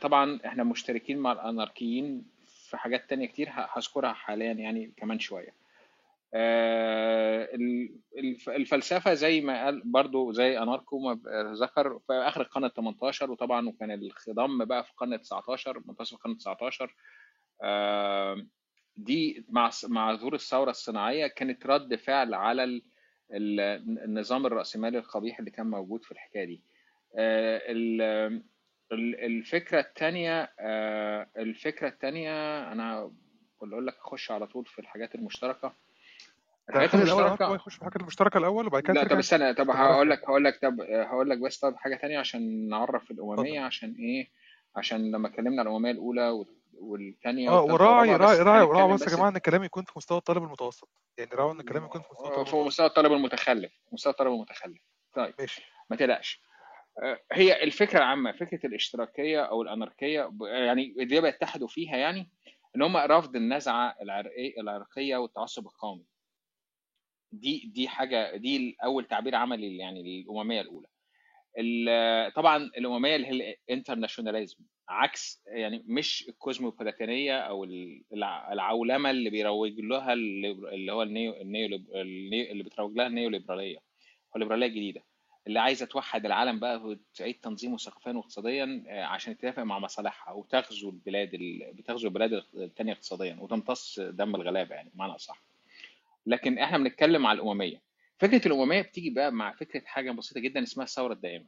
طبعا إحنا مشتركين مع الأناركيين في حاجات تانية كتير هذكرها حاليا يعني كمان شوية. ال- الف- الفلسفة زي ما قال برضو زي أناركو ما ذكر في آخر القرن ال 18 وطبعا وكان الخضم بقى في القرن ال 19 منتصف القرن ال 19 آه، دي مع مع ظهور الثورة الصناعية كانت رد فعل على ال- ال- النظام الرأسمالي القبيح اللي كان موجود في الحكاية دي. آه، ال- ال- الفكرة الثانية الفكرة الثانية أنا أقول لك أخش على طول في الحاجات المشتركة. الحاجات المشتركة يخش في الحاجات المشتركة الأول وبعد كده لا طب استنى طب هقول. لك هقول لك طب هقول لك بس طب حاجة تانية عشان نعرف الأممية عشان إيه؟ عشان لما اتكلمنا على الأممية الأولى والثانيه آه وراعي راعي راعي راعي بس يا جماعة ان الكلام يكون في مستوى الطالب المتوسط. يعني راعوا ان الكلام يكون في مستوى الطالب فوق المتوسط. مستوى الطالب المتخلف مستوى الطالب المتخلف. طيب ماشي. ما تقلقش. آه، هي الفكرة العامة فكرة الاشتراكية أو الأناركية يعني اللي بيتحدوا فيها يعني إن هم رفض النزعة العرقيه العرقية والتعصب القومي. دي دي حاجة دي اول تعبير عملي يعني للامميه الأولى. ال- طبعا الأممية اللي هي ال internationalism عكس يعني مش الكوزموبوليتانية أو ال- الع- العولمة اللي بيروج لها اللي هو ال neo ال neo اللي بتروج لها ال neo ليبرالية الليبراليه الجديده اللي عايزه توحد العالم بقى وتعيد تنظيمه ثقافيا واقتصاديا آه، عشان تتفق مع مصالحها وتغزو البلاد ال- بتغزو البلاد الثانية اقتصاديا وتمتص دم الغلابة يعني بمعنى أصح. لكن إحنا بنتكلم على الأممية. فكرة الأممية بتيجي بقى مع فكرة حاجة بسيطة جدا اسمها الثورة الدائمة.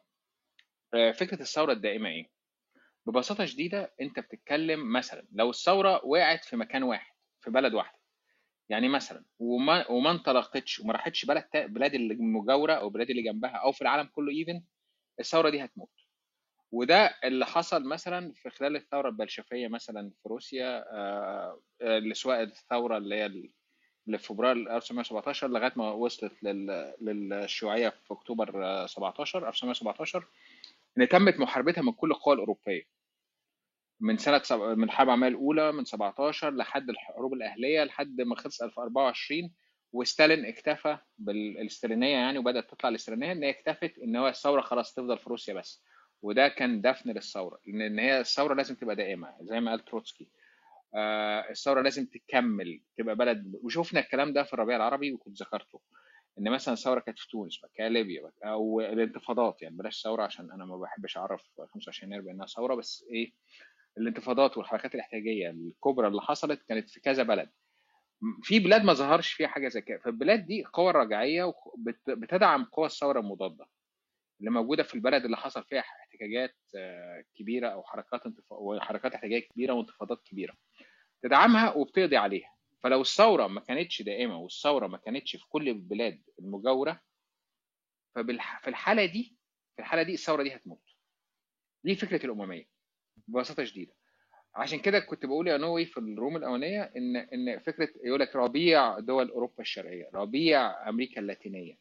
آه، فكرة الثورة الدائمة إيه؟ ببساطة شديدة أنت بتتكلم مثلا لو الثورة وقعت في مكان واحد في بلد واحدة. يعني مثلا وما وما انطلقتش وما راحتش بلد بلاد اللي مجاوره أو بلاد اللي جنبها أو في العالم كله ايفن الثورة دي هتموت. وده اللي حصل مثلا في خلال الثورة البلشفية مثلا في روسيا آه، آه، سواء الثورة اللي هي اللي في فبراير 1917 لغاية ما وصلت لل- للشيوعية في أكتوبر آه، 17 1917 ان تمت محاربتها من كل القوى الأوروبية. من سنة سب... من الحرب العالميه الأولى من 17 لحد الحروب الأهلية لحد ما خلص 1024 وستالين اكتفى بالاستالينية يعني وبدأت تطلع الاستالينية إن هي اكتفت إن هو الثورة خلاص تفضل في روسيا بس. وده كان دفن للثورة لأن هي الثورة لازم تبقى دائمة زي ما قال تروتسكي. الثورة لازم تكمل تبقى بلد وشوفنا الكلام ده في الربيع العربي وكنت ذكرته إن مثلا الثورة كانت في تونس بعد كده ليبيا أو الانتفاضات يعني بلاش ثورة عشان أنا ما بحبش أعرف 25 يناير بأنها ثورة بس إيه الانتفاضات والحركات الاحتجاجية الكبرى اللي حصلت كانت في كذا بلد. في بلاد ما ظهرش فيها حاجة زي كده فالبلاد دي قوى رجعية بتدعم قوى الثورة المضادة اللي موجودة في البلد اللي حصل فيها احتجاجات آه، كبيرة أو حركات انتف... وحركات احتجاجية كبيرة وانتفاضات كبيرة. تدعمها وبتقضي عليها. فلو الثورة ما كانتش دائمة والثورة ما كانتش في كل البلاد المجاورة ففي الحالة دي في الحالة دي الثورة دي هتموت. دي فكرة الأممية ببساطة شديدة. عشان كده كنت بقول يا نووي في الروم الأولانية إن إن فكرة يقول لك ربيع دول أوروبا الشرقية ربيع أمريكا اللاتينية.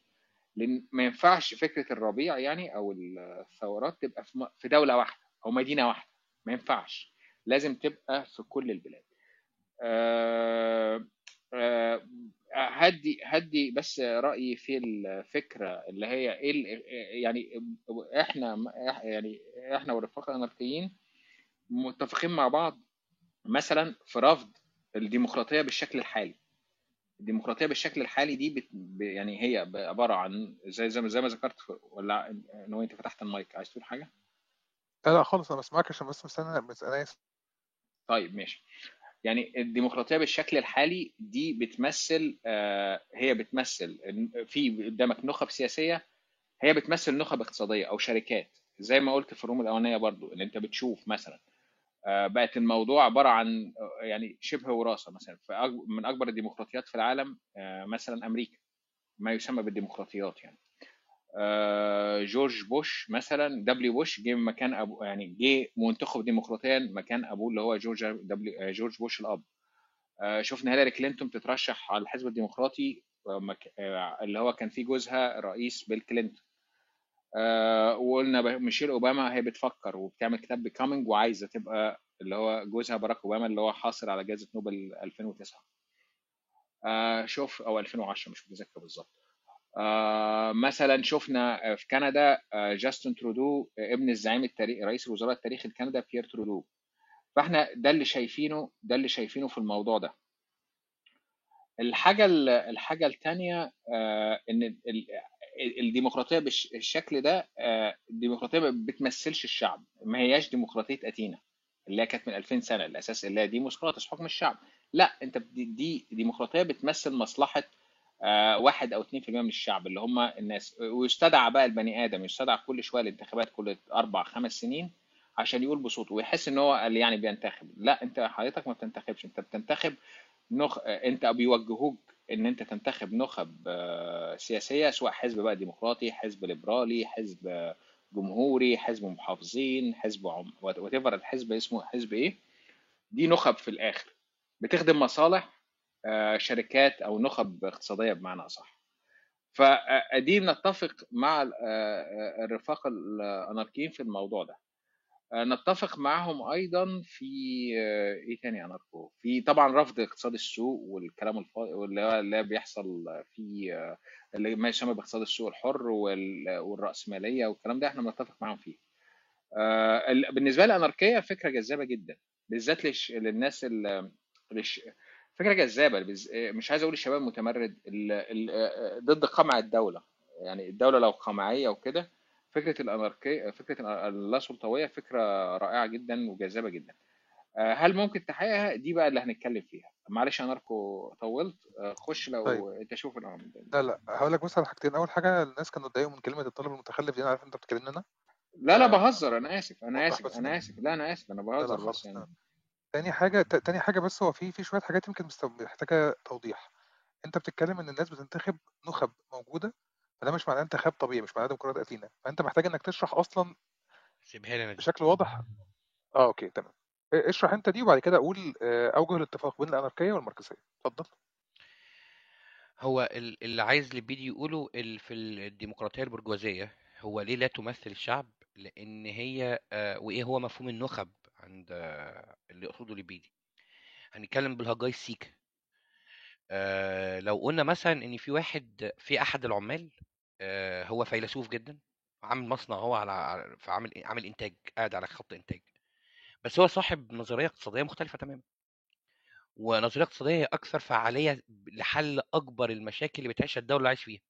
لأن ما ينفعش فكرة الربيع يعني أو الثورات تبقى في م- في دولة واحدة أو مدينة واحدة. ما ينفعش. لازم تبقى في كل البلاد. هدي هدي بس رأيي في الفكرة اللي هي إيه يعني إحنا يعني إحنا والرفاق الاناركيين متفقين مع بعض مثلا في رفض الديمقراطية بالشكل الحالي. الديمقراطية بالشكل الحالي دي بت... يعني هي عبارة عن زي زي ما زي ما ذكرت ولا ان هو أنت فتحت المايك. عايز تقول حاجة؟ لا لا خالص. أنا بسمعك عشان بس مستني بس أنا آسف. طيب ماشي. يعني الديمقراطية بالشكل الحالي دي بتمثل آه، هي بتمثل في قدامك نخب سياسية هي بتمثل نخب اقتصادية أو شركات. زي ما قلت في الروم الأولانية برضو إن أنت بتشوف مثلا آه، بقت الموضوع عبارة عن آه، يعني شبه وراثة مثلا. من أكبر الديمقراطيات في العالم مثلا أمريكا ما يسمى بالديمقراطيات يعني. جورج بوش مثلا دبليو بوش جه مكان ابو يعني جه منتخب ديمقراطيا مكان أبوه اللي هو جورج دبليو آه، جورج بوش الأب. آه، شفنا هيلاري كلينتون تترشح على الحزب الديمقراطي آه، آه، اللي هو كان فيه جوزها رئيس بيل كلينتون. آه، وقلنا ميشيل أوباما هي بتفكر وبتعمل كتاب Becoming وعايزة تبقى اللي هو جوزها باراك أوباما اللي هو حاصل على جائزة نوبل 2009 آه، شوف أو 2010 مش متذكر بالظبط. آه، مثلا شفنا في كندا آه، جاستن ترودو آه، ابن الزعيم التاريخي رئيس الوزراء التاريخي لكندا بيير ترودو. فإحنا ده اللي شايفينه ده اللي شايفينه في الموضوع ده. الحاجة ال- الحاجة الثانية إن ال- ال- الديمقراطية بالشكل ده آه، الديمقراطية ما بتمثلش الشعب. ما هياش ديمقراطية أثينا اللي هي كانت من 2000 سنة الأساس اللي هي ديمقراطس حكم الشعب. لا أنت دي, دي ديمقراطية بتمثل مصلحة آه، واحد أو 2% من الشعب اللي هم الناس. ويستدعى بقى البني آدم يستدعى كل شوية الانتخابات كل أربع خمس سنين عشان يقول بصوته ويحس إن هو اللي يعني بينتخب. لا أنت حضرتك ما بتنتخبش. أنت بتنتخب نخ... أنت بيوجهوك إن أنت تنتخب نخب آه، سياسية سواء حزب بقى ديمقراطي حزب ليبرالي حزب آه، جمهوري حزب محافظين حزب عم وات ايفر الحزب اسمه حزب إيه؟ دي نخب في الآخر. بتخدم مصالح آه، شركات أو نخب اقتصادية بمعنى أصح. فدي نتفق مع آه، آه، الرفاق الأناركيين في الموضوع ده. آه، نتفق معهم أيضا في آه، إيه تاني أناركو؟ في طبعا رفض اقتصاد السوق والكلام هو اللي بيحصل في آه، اللي ما يسمى باقتصاد السوق الحر وال- والرأسمالية والكلام ده إحنا بنتفق معاهم فيه. آه، ال- بالنسبة لي الأناركية فكرة جذابة جدا بالذات للناس ال- جذابة بز- مش عايز أقول الشباب متمرد ال- ال- ضد قمع الدولة. يعني الدولة لو قمعية وكده فكرة الأناركية فكرة اللا سلطوية فكرة رائعة جدا وجذابة جدا. آه، هل ممكن تحققها؟ دي بقى اللي هنتكلم فيها. معلش يا ناركو طولت. آه، خش لو طيب. أنت شوف الأمر. لا لا. هقول لك بس على حاجتين. أول حاجة الناس كانوا اتضايقوا من كلمة الطالب المتخلف دي. أنا عارف أنت بتكلمني أنا. لا لا آه، بهزر. أنا آسف. أنا آسف. أنا. آسف. لا أنا آسف. أنا بهزر بس يعني. تاني حاجة ت- تاني حاجة بس هو في في شوية حاجات يمكن مست- محتاجة توضيح. أنت بتتكلم إن الناس بتنتخب نخب موجودة فده مش معناه انتخاب طبيعي مش معناه ديمقراطية قتيله فأنت محتاج إنك تشرح أصلا سيبها لي دي. بشكل واضح. آه أوكي تمام. اشرح أنت دي وبعد كده أقول آه، أوجه الاتفاق بين الأناركية والماركسية. اتفضل. هو ال- اللي عايز ليبيدي يقوله ال- في الديمقراطية البرجوازية هو ليه لا تمثل الشعب؟ لأن هي آه، وإيه هو مفهوم النخب؟ عند اللي يقصده ليبيدي. هنتكلم بالهجاي سيكا. آه، لو قلنا مثلا إن في واحد في أحد العمال آه، هو فيلسوف جدا عامل مصنع هو على فعامل عامل إنتاج قاعد على خط إنتاج. بس هو صاحب نظرية اقتصادية مختلفة تماما. ونظرية اقتصادية أكثر فعالية لحل أكبر المشاكل اللي بتعيشها الدولة اللي عايش فيها.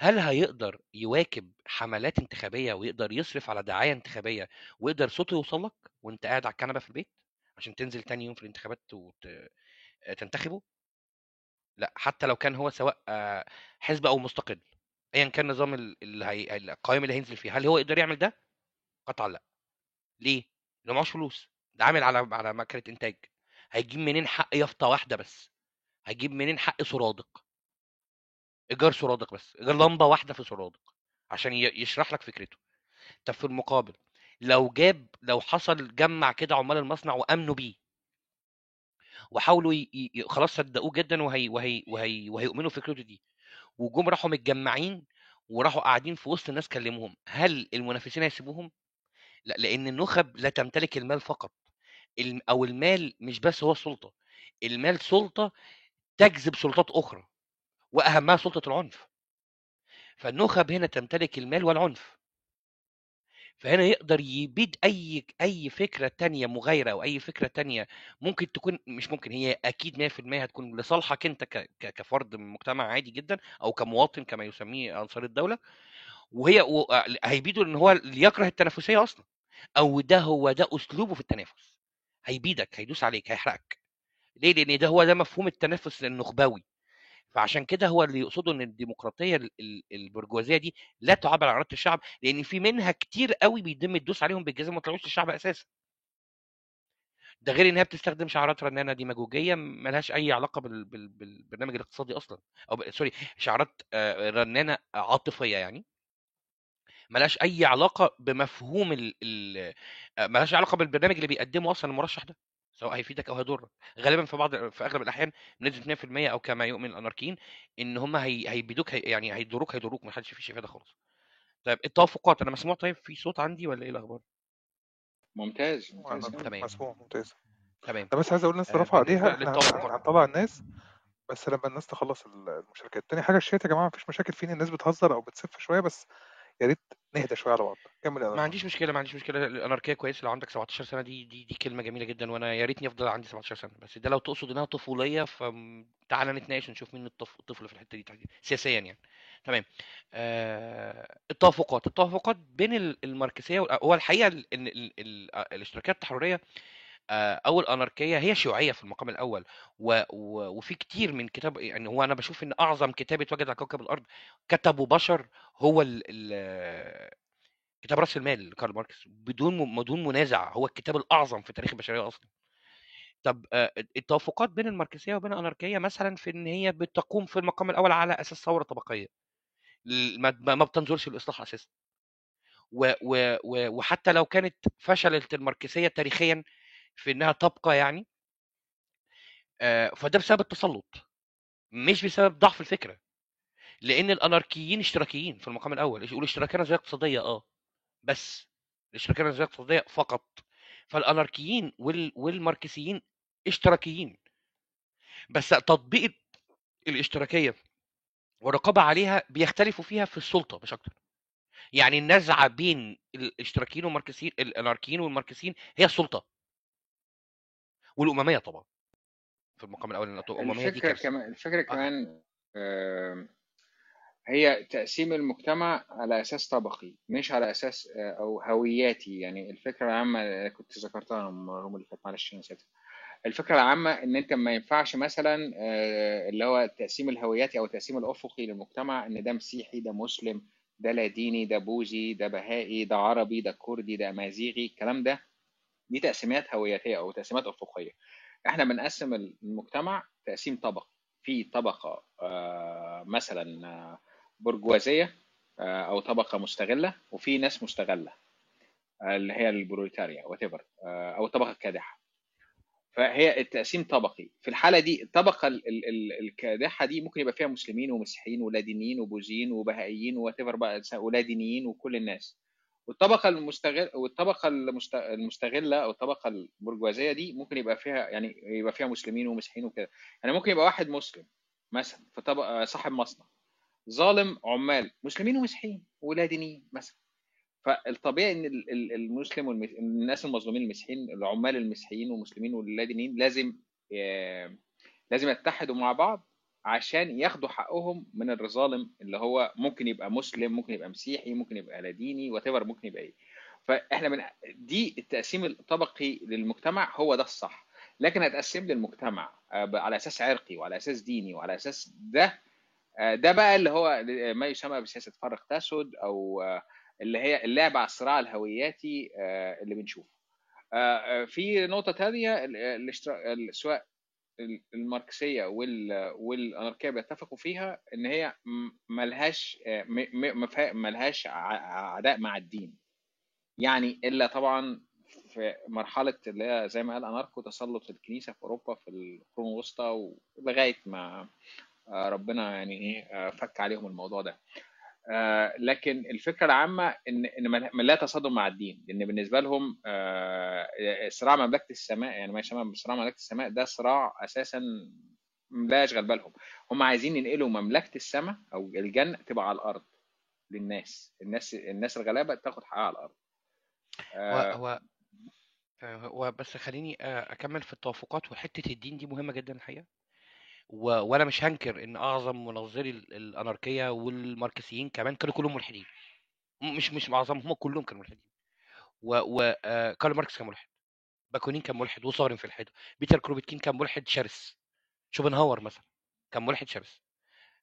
هل هيقدر يواكب حملات انتخابية ويقدر يصرف على دعاية انتخابية ويقدر صوته يوصل لك وانت قاعد على الكنبة في البيت عشان تنزل تاني يوم في الانتخابات وتنتخبه لا حتى لو كان هو سواء آه، حزب أو مستقل ايا كان نظام ال- اللي هي... القائمة اللي هينزل فيها هل هو يقدر يعمل ده؟ قطعا لا. ليه؟ لأنه معهوش فلوس ده عامل على على مكنة إنتاج. هيجيب منين حق يافطة واحدة بس؟ هيجيب منين حق سرادق إيجار سرادق بس إيجار لمبة واحدة في سرادق عشان يشرح لك فكرته. طب في المقابل لو جاب لو حصل جمع كده عمال المصنع وأمنوا بيه وحاولوا ي... ي... خلاص صدقوه جدا وهي وهي وهي وهيؤمنوا فكرته دي وجم راحوا متجمعين وراحوا قاعدين في وسط الناس كلموهم هل المنافسين هيسيبوهم؟ لا لأن النخب لا تمتلك المال فقط. أو المال مش بس هو السلطه المال سلطة تجذب سلطات أخرى. وأهمها سلطة العنف. فالنخب هنا تمتلك المال والعنف. فهنا يقدر يبيد أي أي فكرة تانية مغايرة أو أي فكرة تانية ممكن تكون مش ممكن هي أكيد 100% هتكون لصالحك أنت كفرد مجتمع عادي جدا أو كمواطن كما يسميه أنصار الدولة. وهي هيبيدوا ان هو يكره التنافسية أصلا. أو ده هو ده أسلوبه في التنافس. هيبيدك هيدوس عليك هيحرقك. ليه؟ لأن ده هو ده مفهوم التنافس النخبوي. فعشان كده هو اللي يقصده إن الديمقراطية ال- ال- البرجوازية دي لا تعبر عن اراده الشعب لأن في منها كتير قوي بيتم الدوس عليهم بالجزم ما طلعوش للشعب أساسا ده غير إنها بتستخدم شعارات رنانة ديماجوجيه ملهاش أي علاقة بال... بال... بالبرنامج الاقتصادي أصلا أو. سوري شعارات آه، رنانة عاطفية يعني ملهاش أي علاقة بمفهوم ال... ال... آه، ملهاش علاقة بالبرنامج اللي بيقدمه أصلا المرشح ده سواء هيفيدك أو هيضرك. غالبا في بعض في أغلب الأحيان بنسبة 100% أو كما يؤمن الاناركيين إن هم هي... هيبيدوك هي... يعني هيضروك هيضروك ما حدش فيه افاده خالص. طيب التوافقات أنا مسموع طيب في صوت عندي ولا إيه الأخبار؟ ممتاز تمام مسموع ممتاز. تمام. أنا بس عايز أقول الناس آه، ترفع إيديها إحنا هنطلع الناس بس لما الناس تخلص المشاركات. تاني حاجة الشات يا جماعة مفيش مشاكل فين الناس بتهزر أو بتسف شوية بس يا ريت نهدى شوية على بعض. كمل ما عنديش مشكلة ما عنديش مشكلة. الأناركية كويس. لو عندك 17 سنة دي دي دي كلمة جميلة جدا وأنا يا ريتني أفضل عندي 17 سنة. بس ده لو تقصد إنها طفولية فتعالى نتناقش ونشوف مين الطف- الطفل في الحتة دي تحديدا سياسيا يعني. تمام. آه التوافقات. التوافقات بين ال- الماركسية هو الحقيقة ال- ان ال- ال- الاشتراكات التحررية أو الاناركيه هي شيوعية في المقام الأول و... و... وفي كتير من كتاب يعني هو أنا بشوف إن أعظم كتاب اتوجد على كوكب الأرض كتبه بشر هو ال... ال... كتاب رأس المال لكارل ماركس بدون. بدون منازع هو الكتاب الأعظم في تاريخ البشرية أصلا طب آه، التوافقات بين الماركسية وبين الأناركية مثلا في إن هي بتقوم في المقام الأول على أساس ثورة طبقية ما بتنظرش الاصلاح أساسا. و... و... وحتى لو كانت فشلت الماركسية تاريخيا في إنها تبقى يعني فده بسبب التسلط مش بسبب ضعف الفكرة لأن الأناركيين اشتراكيين في المقام الأول يقول اشتراكية نظرية اقتصادية آه بس الاشتراكية نظريه اقتصاديه فقط فالأناركيين وال... والماركسيين اشتراكيين بس تطبيق الاشتراكية والرقابة عليها بيختلفوا فيها في السلطة مش أكتر يعني النزعة بين الاشتراكيين والماركسيين الأناركيين والماركسيين هي السلطة. والأممية طبعا في المقام الأول لأن الامميه دي الفكرة كارثة. كمان الفكرة آه. كمان آم، هي تقسيم المجتمع على أساس طبقي مش على أساس آه، أو هوياتي. يعني الفكرة العامة اللي كنت ذكرتها المرة اللي فاتت معلش نسيتها. الفكرة العامة إن أنت ما ينفعش مثلا آه، اللي هو التقسيم الهوياتي أو التقسيم الأفقي للمجتمع إن ده مسيحي ده مسلم ده لا ديني ده بوذي ده بهائي ده عربي ده كردي ده أمازيغي الكلام ده. دي تقسيمات هوياتية أو تقسيمات أفقية. إحنا بنقسم المجتمع تقسيم طبقي في طبقة آه، مثلا آه، برجوازية آه، أو طبقة مستغلة وفي ناس مستغلة آه، اللي هي البروليتاريا وات أو الطبقة الكادحة فهي التقسيم طبقي. في الحالة دي الطبقة ال- ال- ال- الكادحة دي ممكن يبقى فيها مسلمين ومسيحيين ولادينيين وبوذيين وبهائيين وات بقى ولادينيين وكل الناس. والطبقة المستغل والطبقة المست- المستغلة أو الطبقة البرجوازية دي ممكن يبقى فيها يعني يبقى فيها مسلمين ومسيحيين وكده. يعني ممكن يبقى واحد مسلم مثلا في طبقة صاحب مصنع ظالم عمال مسلمين ومسيحيين ولادينيين مثلا. فالطبيعي إن ال- ال- المسلم والمس... الناس المظلومين المسيحيين العمال المسيحيين والمسلمين واللادينيين لازم آه، لازم يتحدوا مع بعض عشان ياخدوا حقهم من الظالم اللي هو ممكن يبقى مسلم ممكن يبقى مسيحي ممكن يبقى لاديني وات ممكن يبقى إيه. فإحنا من دي التقسيم الطبقي للمجتمع هو ده الصح. لكن هتقسم للمجتمع آه، على أساس عرقي وعلى أساس ديني وعلى أساس ده آه، ده بقى اللي هو ما يسمى بسياسة فرق تسد أو آه، اللي هي اللعب على الصراع الهوياتي اللي بنشوفه. في نقطة ثانية سواء الماركسية وال- والأناركية بيتفقوا فيها إن هي ملهاش ملهاش عداء مع الدين. يعني إلا طبعا في مرحلة اللي هي زي ما قال أناركو تسلط الكنيسة في أوروبا في القرون الوسطى ولغاية ما ربنا يعني إيه فك عليهم الموضوع ده. آه، لكن الفكرة العامة ان إن ما لا تصادم مع الدين لأن بالنسبة لهم آه، صراع مملكة السماء يعني ما يسمى بصراع مملكة السماء ده صراع أساسا لا يشغل بالهم. هم عايزين ينقلوا مملكة السماء أو الجنة تبقى على الأرض للناس. الناس الناس الغلابة تاخد حقها على الأرض. هو آه، هو هو بس خليني آه، أكمل في التوافقات وحتة الدين دي مهمة جدا الحقيقة. و... وأنا مش هنكر إن أعظم منظري ال- الأناركية والماركسيين كمان كانوا كلهم ملحدين. مش مش معظمهم هم كلهم كانوا ملحدين. و... و... آه، ماركس كان ملحد. باكونين كان ملحد وصارم في الحده بيتر كروبيتكين كان ملحد شرس. شوبنهاور مثلا كان ملحد شرس.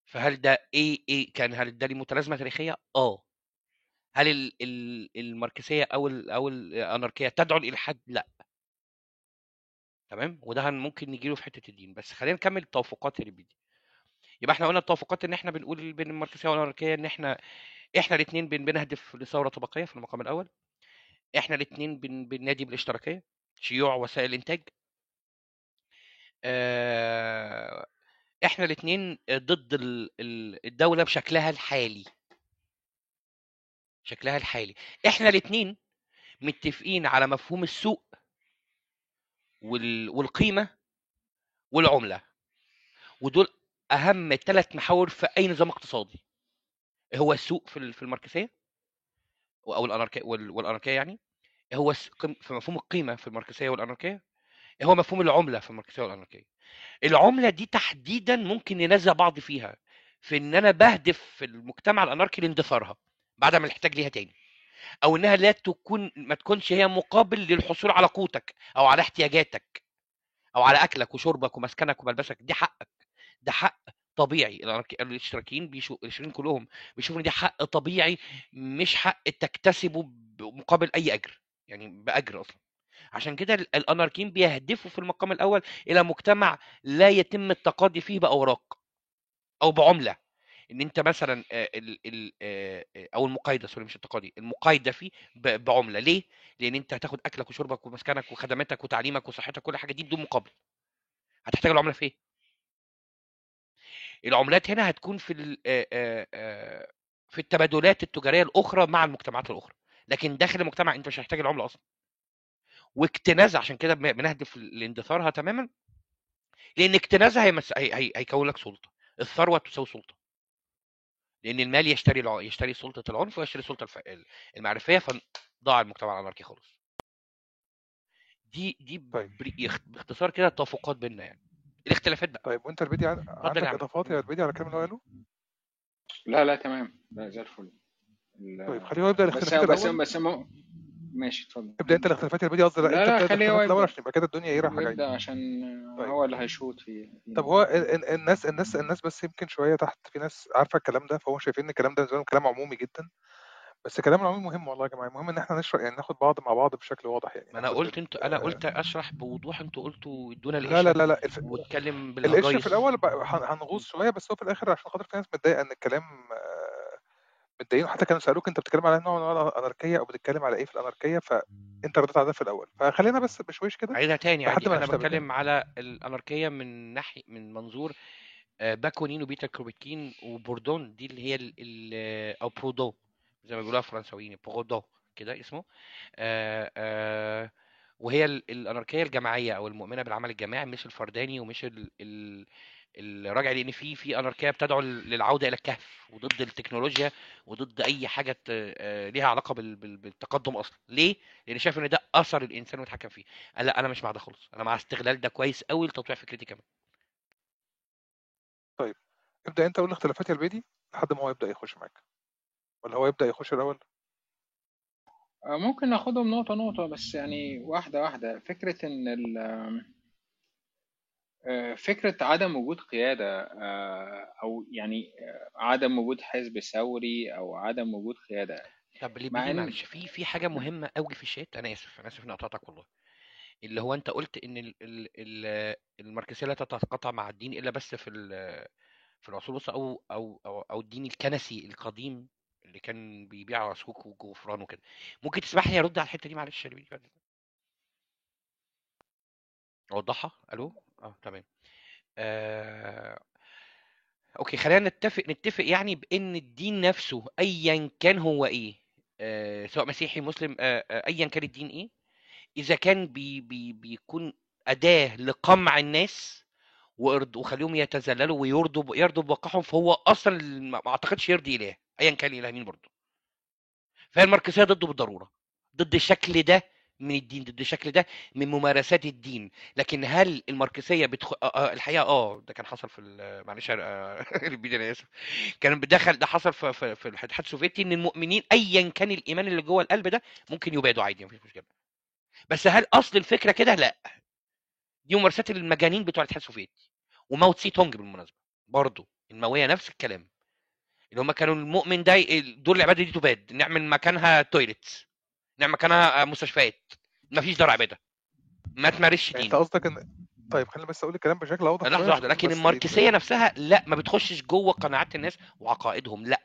فهل ده إيه إيه كان هل ده ليه متلازمة تاريخية؟ آه. هل ال... ال... الماركسية أو ال... أو الأناركية تدعو للالحاد لا. تمام؟ وده هن ممكن نجي له في حتة الدين. بس خلينا نكمل التوافقات اللي بيدي يبقى إحنا قلنا التوافقات إن إحنا بنقول بين الماركسية والاناركيه إن إحنا إحنا الاثنين بن... بنهدف لثورة طبقية في المقام الأول. إحنا الاثنين بن... بننادي بالاشتراكية شيوع وسائل الانتاج إحنا الاثنين ضد ال- ال- الدولة بشكلها الحالي. شكلها الحالي. إحنا الاثنين متفقين على مفهوم السوق. والقيمة والعملة. ودول أهم ثلاث محاور في أي نظام اقتصادي. هو السوق في ال- في الماركسية أو الاناركيه وال- والأناركية يعني. هو في مفهوم القيمة في الماركسية والأناركية. هو مفهوم العملة في الماركسية والأناركية. العملة دي تحديدا ممكن ننازع بعض فيها. في إن أنا بهدف في المجتمع الأناركي لاندثارها بعد ما نحتاج ليها تاني. أو إنها لا تكون ما تكونش هي مقابل للحصول على قوتك أو على احتياجاتك أو على أكلك وشربك ومسكنك وملبسك دي حقك ده حق طبيعي. الاشتراكيين بيشو... الاشتراكيين كلهم بيشوفوا إن دي حق طبيعي مش حق تكتسبه مقابل أي أجر يعني بأجر أصلا. عشان كده ال- الأناركيين بيهدفوا في المقام الأول إلى مجتمع لا يتم التقاضي فيه بأوراق أو بعملة. إن أنت مثلا ال ال آه، آه، أو المقايضة سوري مش التقاضي المقايضة فيه بعملة ليه؟ لأن أنت هتاخد أكلك وشربك ومسكنك وخدماتك وتعليمك وصحتك كل حاجة دي بدون مقابل هتحتاج العملة في إيه؟ العملات هنا هتكون في في التبادلات التجارية الأخرى مع المجتمعات الأخرى لكن داخل المجتمع أنت مش هتحتاج العملة أصلا واكتناز عشان كده بن- بنهدف لاندثارها تماما لأن اكتنازها. هيكون لك سلطة الثروة تساوي سلطة لأن المال يشتري الع... يشتري سلطة العنف ويشتري السلطه الف... المعرفية فضاع المجتمع الأناركي خالص. دي دي طيب. باختصار كده التوافقات بيننا يعني. الاختلافات بقى. طيب وأنت البدي عن- عندك إضافات يا البدي على الكلام اللي هو قاله؟ لا لا تمام. لا زي الفل. ال- طيب يبدا بس الاختلافات بس الأول. بس مو... ماشي اتفضل. ابدا أنت الاختلافات البديهيه قصدي لا لا لا خليه هو عشان يبقى كده الدنيا إيه رايحه جاية عشان طيب. هو اللي هيشوط في طب هو ال- ال- الناس الناس الناس بس يمكن شوية تحت في ناس عارفة الكلام ده فهو شايفين إن الكلام ده كلام عمومي جدا. بس الكلام العمومي مهم والله يا جماعة المهم إن إحنا نشرح يعني ناخد بعض مع بعض بشكل واضح يعني. ما أنا قلت. أنت أنا قلت أشرح بوضوح أنتوا قلتوا ادونا لا لا لا لا الف... واتكلم القشر في الأول هنغوص شوية بس هو في الآخر عشان خاطر في ناس متضايقة إن الكلام آه، متضايقين وحتى كانوا سألوك أنت بتتكلم على نوع من الأناركية أو بتتكلم على إيه في الأناركية فانت رديت على ده في الأول. فخلينا بس بشويش كده عايزها تاني عادي أنا بتكلم على الأناركية من ناحية من منظور آه، باكونين وبيتا كروبيتكين وبوردون دي اللي هي ال ال أو برودو زي ما بيقولوها الفرنساويين برودو كده اسمه آه، آه، وهي ال- الأناركية الجماعية أو المؤمنة بالعمل الجماعي مش الفرداني ومش ال ال الراجع لأن في في اناركيه بتدعو للعودة إلى الكهف وضد التكنولوجيا وضد أي حاجة ت- آه، ليها علاقة بال- بال- بالتقدم أصلا. ليه؟ لأن شايف إن ده أثر الإنسان ويتحكم فيه. قال لا أنا مش مع ده خالص. أنا مع استغلال ده كويس قوي لتطويع فكرتي كمان. طيب ابدأ أنت قول اختلافات يا البيدي لحد ما هو يبدأ يخش معاك. ولا هو يبدأ يخش الأول؟ آه، ممكن ناخدهم نقطة نقطة بس يعني واحدة واحدة. فكرة إن ال آه، فكرة عدم وجود قيادة آه، أو يعني آه، عدم وجود حزب ثوري أو عدم وجود قيادة. طب اللي مع بيجي إن معلش في في حاجة مهمة قوي في الشات أنا آسف أنا آسف إني قطعتك والله. اللي هو أنت قلت إن ال ال ال الماركسية لا تتقاطع مع الدين إلا بس في ال- في العصور الوسطى أو أو أو الدين الكنسي القديم اللي كان بيبيع صكوك غفران وكده. ممكن تسمح لي أرد على الحتة دي معلش؟ يا لبيب؟ أوضحها؟ ألو؟ آه تمام. آه... okay خلينا نتفق نتفق يعني بإن الدين نفسه ايا كان هو إيه آه... سواء مسيحي مسلم آه... آه... ايا كان الدين إيه إذا كان بي... بي... بيكون أداة لقمع الناس وإرض... وخليهم يتذللوا ويرضوا ب... يرضوا بواقعهم فهو أصلا ما أعتقدش يرضي إله ايا كان الاله مين برضه. فهي الماركسية ضده بالضرورة ضد الشكل ده من الدين ضد الشكل ده من ممارسات الدين. لكن هل الماركسية بتخ... آه آه الحقيقة آه ده كان حصل في معلش آه، أنا آسف. كان بدخل ده حصل في في, في الاتحاد السوفيتي ان المؤمنين ايا كان الإيمان اللي جوه القلب ده ممكن يبادوا عادي مفيش مشكلة. بس هل أصل الفكرة كده؟ لا. دي ممارسات المجانين بتوع الاتحاد السوفيتي. وماو تسي تونج بالمناسبة. برضه الماوية نفس الكلام. اللي هم كانوا المؤمن ده دور العبادة دي تباد. نعمل مكانها toilets نعمل مكانها آه، مستشفيات. مفيش دار عباده ما تمارسش يعني دين. أنت قصدك ان طيب خلينا بس أقول الكلام بشكل أوضح لحظة واحدة لكن الماركسية ال... نفسها لا ما بتخشش جوه قناعات الناس وعقائدهم لا.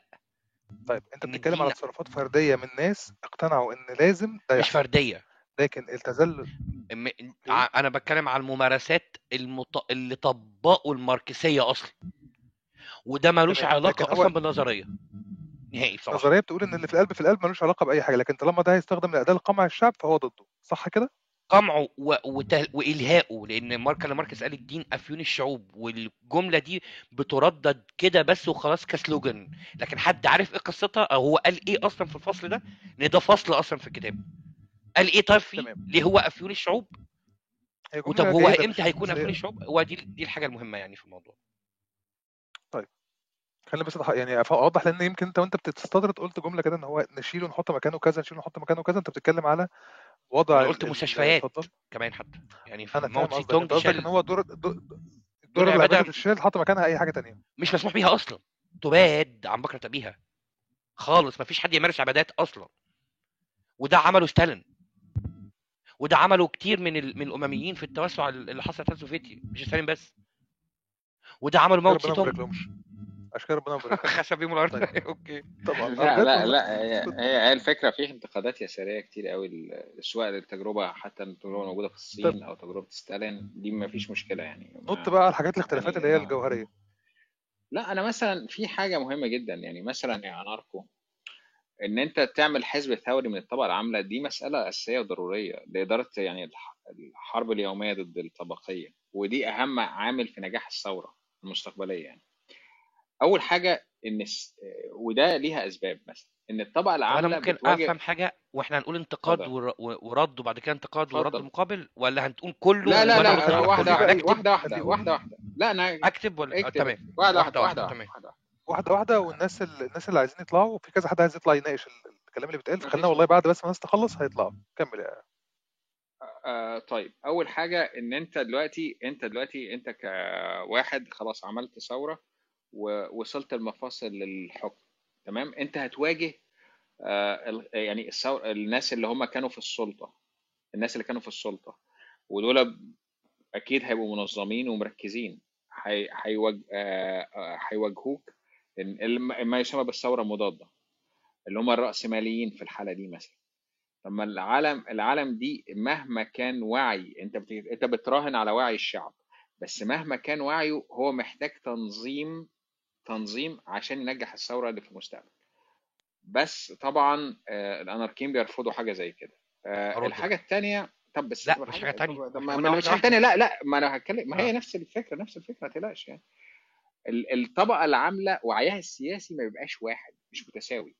طيب أنت إن بتتكلم على تصرفات فردية من ناس اقتنعوا إن لازم ده مش فردية. لكن التذلل م- ع- أنا بتكلم على الممارسات المط... اللي طبقوا الماركسية أصلا. وده ملوش علاقة أصلا بالنظرية. نهائي بصراحه النظريه بتقول إن اللي في القلب في القلب ملوش علاقة بأي حاجة لكن طالما ده هيستخدم لاداه لقمع الشعب فهو ضده. صح كده؟ قمعه و... وته... والهائه لأن مارك ماركس قال الدين أفيون الشعوب والجملة دي بتردد كده بس وخلاص كسلوجن. لكن حد عارف إيه قصتها؟ أو هو قال إيه أصلا في الفصل ده؟ إن ده فصل أصلا في الكتاب. قال إيه طيب فيه تمام. ليه هو أفيون الشعوب؟ وطب جمله هو إمتى هيكون أفيون الشعوب؟ هو دي دي الحاجة المهمة يعني في الموضوع. خلينا بس يعني أوضح لأن يمكن أنت وأنت بتستطرد قلت جملة كده إن هو نشيله ونحط مكانه كذا نشيله ونحط مكانه كذا أنت بتتكلم على وضع ال... قلت. مستشفيات كمان حتى يعني في أنا ماو فاهم تسي قصدك. أنت تونج قصدك إن شال هو دور دور, دور العبادة تتشال تحط مكانها أي حاجة تانية. مش مسموح بيها أصلا. تباد عن بكرة بيها خالص مفيش حد يمارس عبادات أصلا. وده عمله ستالين. وده عمله كتير من ال... من الأمميين في التوسع اللي حصل في الاتحاد السوفيتي مش ستالين بس. وده عمله ماو تسي ما تونج أشكال ربنا خسف بيهم الأرض طيب. أوكي. طبعا. لا لا لا هي هي الفكرة في انتقادات يسارية كتير قوي سواء للتجربة حتى التجربة موجودة في الصين أو تجربة ستالين دي ما فيش مشكلة يعني. نط بقى على الحاجات الاختلافات اللي يعني هي آه. الجوهرية. لا أنا مثلا في حاجة مهمة جدا. يعني مثلا يا أناركو إن أنت تعمل حزب ثوري من الطبقة العاملة دي مسألة أساسية وضرورية لإدارة يعني الح- الحرب اليومية ضد الطبقية ودي أهم عامل في نجاح الثورة المستقبلية يعني. أول حاجة إن وده ليها أسباب مثلا إن الطبقة طب أنا العامله ممكن بتواجه أفهم حاجة وإحنا هنقول انتقاد ور... ورد وبعد كده انتقاد ورد مقابل ولا هنقول كله لا لا لا واحدة واحدة واحدة واحدة واحدة لا أنا أكتب ولا آه اكتب. تمام. واحدة واحدة واحدة واحدة. واحدة واحدة. تمام واحدة واحدة واحدة والناس ال- الناس اللي عايزين يطلعوا في كذا حد عايز يطلع يناقش ال- الكلام اللي بيتقال فخلينا والله بعد بس ما الناس تخلص هيطلعوا. كمل يا آه طيب. أول حاجة إن أنت دلوقتي أنت دلوقتي أنت كواحد خلاص عملت ثورة ووصلت المفاصل للحكم. تمام؟ انت هتواجه آه يعني الثور الناس اللي هم كانوا في السلطة. الناس اللي كانوا في السلطة. ودول أكيد هيبقوا منظمين ومركزين. آه، آه، هيواجهوك ما يسمى بالثورة المضادة اللي هم الرأسماليين في الحالة دي مثلا. لما العالم العالم دي مهما كان وعي انت. انت بتراهن على وعي الشعب بس مهما كان وعيه هو محتاج تنظيم تنظيم عشان ينجح الثورة اللي في المستقبل. بس طبعا آه، الاناركيين بيرفضوا حاجة زي كده. آه، الحاجة الثانية طب بس لا مش حاجة إحنا ما ما مش حاجة ثانية لا لا ما أنا هتكلم ما هي آه. نفس الفكرة نفس الفكرة ما تقلقش يعني. ال- الطبقة العاملة وعيها السياسي ما بيبقاش واحد مش متساوي.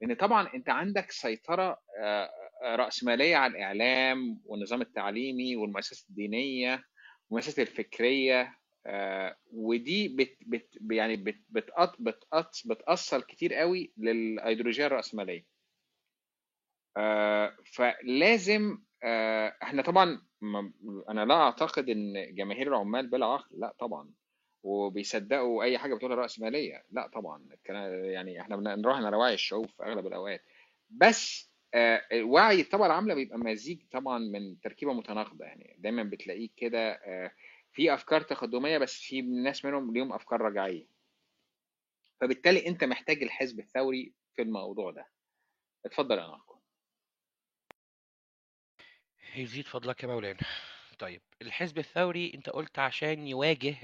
لأن طبعا أنت عندك سيطرة آه، آه، رأسمالية على الإعلام والنظام التعليمي والمؤسسات الدينية والمؤسسات الفكرية آه، ودي بت بت يعني بت بتأط بتأط بتأثر كتير قوي للايديولوجيه الرأسمالية. آه، فلازم آه، إحنا طبعا أنا لا أعتقد إن جماهير العمال بلا عقل لا طبعا وبيصدقوا أي حاجة بتقولها رأسمالية لا طبعا يعني إحنا بنراهن على وعي الشعوب في أغلب الأوقات. بس آه، وعي الطبقة العاملة بيبقى مزيج طبعا من تركيبة متناقضة يعني دايما بتلاقيه كده آه، في أفكار تقدمية بس في ناس منهم ليهم أفكار رجعيه فبالتالي أنت محتاج الحزب الثوري في الموضوع ده. اتفضل يا ناركو يزيد فضلك يا مولانا. طيب الحزب الثوري أنت قلت عشان يواجه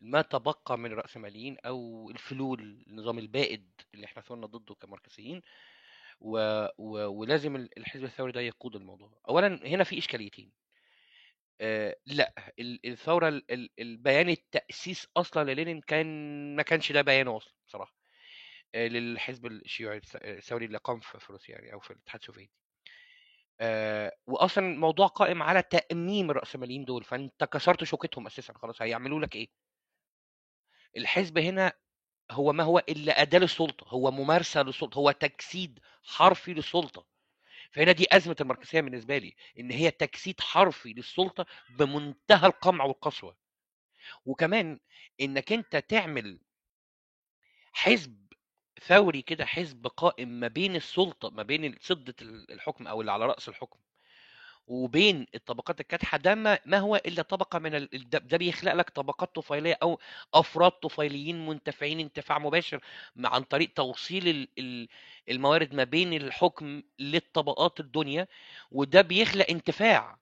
ما تبقى من الرأسماليين أو الفلول النظام البائد اللي إحنا ثورنا ضده كماركسيين و... و... ولازم ال- الحزب الثوري ده يقود الموضوع. اولا هنا في إشكاليتين. لأ ال- الثورة ال- ال- البيان التأسيس أصلا للينين كان ما كانش ده بيانه أصلا بصراحة للحزب الشيوعي الث- الثوري اللي قام في روسيا يعني أو في الاتحاد السوفيتي. واصلا الموضوع قائم على تأميم الرأسماليين دول فأنت كسرت شوكتهم أساسا خلاص هيعملوا لك إيه؟ الحزب هنا هو ما هو إلا أداة للسلطة هو ممارسة للسلطة هو تجسيد حرفي للسلطة. فهنا دي أزمة الماركسية بالنسبة لي إن هي تجسيد حرفي للسلطة بمنتهى القمع والقسوة. وكمان إنك أنت تعمل حزب ثوري كده حزب قائم ما بين السلطة ما بين سده الحكم أو اللي على رأس الحكم. وبين الطبقات الكادحة ده ما ما هو إلا طبقة من ال... ده بيخلق لك طبقات طفيلية أو أفراد طفيليين منتفعين انتفاع مباشر عن طريق توصيل ال- ال- الموارد ما بين الحكم للطبقات الدنيا وده بيخلق انتفاع.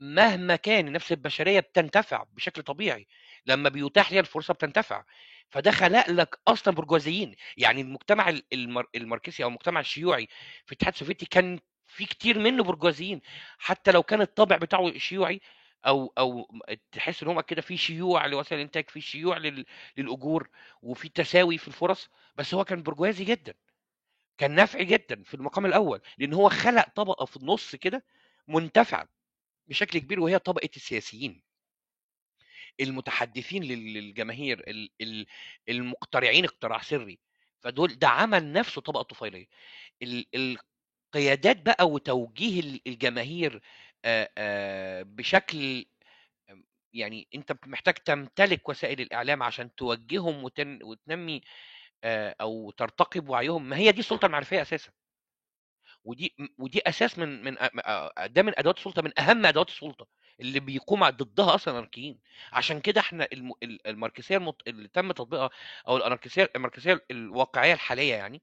مهما كان النفس البشرية بتنتفع بشكل طبيعي. لما بيتاح ليها الفرصة بتنتفع. فده خلق لك أصلا برجوازيين. يعني المجتمع ال- المار- الماركسي أو المجتمع الشيوعي في الاتحاد السوفيتي كان في كتير منه برجوازيين. حتى لو كان الطابع بتاعه شيوعي أو أو تحس إن هم كده في شيوع لوسائل الإنتاج في شيوع لل- للأجور وفي تساوي في الفرص بس هو كان برجوازي جدا. كان نافعي جدا في المقام الأول لأن هو خلق طبقة في النص كده منتفعة بشكل كبير وهي طبقة السياسيين. المتحدثين لل- للجماهير ال- ال- المقترعين اقتراع سري. فدول ده عمل نفسه طبقة طفيلية. القيادات بقى وتوجيه ال- الجماهير بشكل يعني أنت محتاج تمتلك وسائل الإعلام عشان توجههم وتن وتنمي أو ترتقي بوعيهم ما هي دي السلطه المعرفية أساسا. ودي ودي أساس من من ده من أدوات السلطة من أهم أدوات السلطة اللي بيقوم ضدها أصلا الأناركيين. عشان كده إحنا الم- ال- الماركسية المط... اللي تم تطبيقها أو الأناركسية الماركسية الواقعية الحالية يعني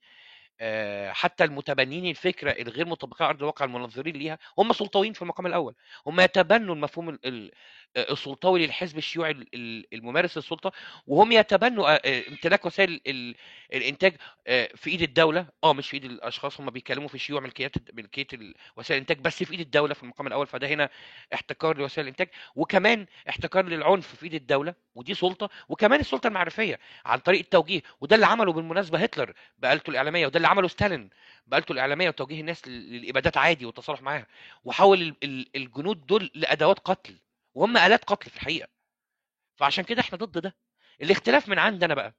حتى المتبنين الفكرة الغير مطبقة على أرض الواقع المنظرين ليها هم سلطويين في المقام الأول. هم يتبنوا المفهوم ال- ال- آه، السلطوي للحزب الشيوعي ال- ال- الممارس للسلطة وهم يتبنوا آه، آه، امتلاك وسائل ال- الإنتاج آه، في إيد الدولة. آه مش في إيد الأشخاص هم بيتكلموا في شيوع ملكيات ملكيه وسائل الإنتاج بس في إيد الدولة في المقام الأول. فده هنا احتكار لوسائل الإنتاج. وكمان احتكار للعنف في إيد الدولة ودي سلطة. وكمان السلطة المعرفية عن طريق التوجيه. وده اللي عمله بالمناسبة هتلر بآلته الإعلامية وده اللي عمله ستالين بآلته الإعلامية وتوجيه الناس لل- للإبادات عادي والتصالح معاها. وحول ال- ال- الجنود دول لأدوات قتل. وهم آلات قتل في الحقيقة. فعشان كده إحنا ضد ده. الاختلاف من عندنا بقى.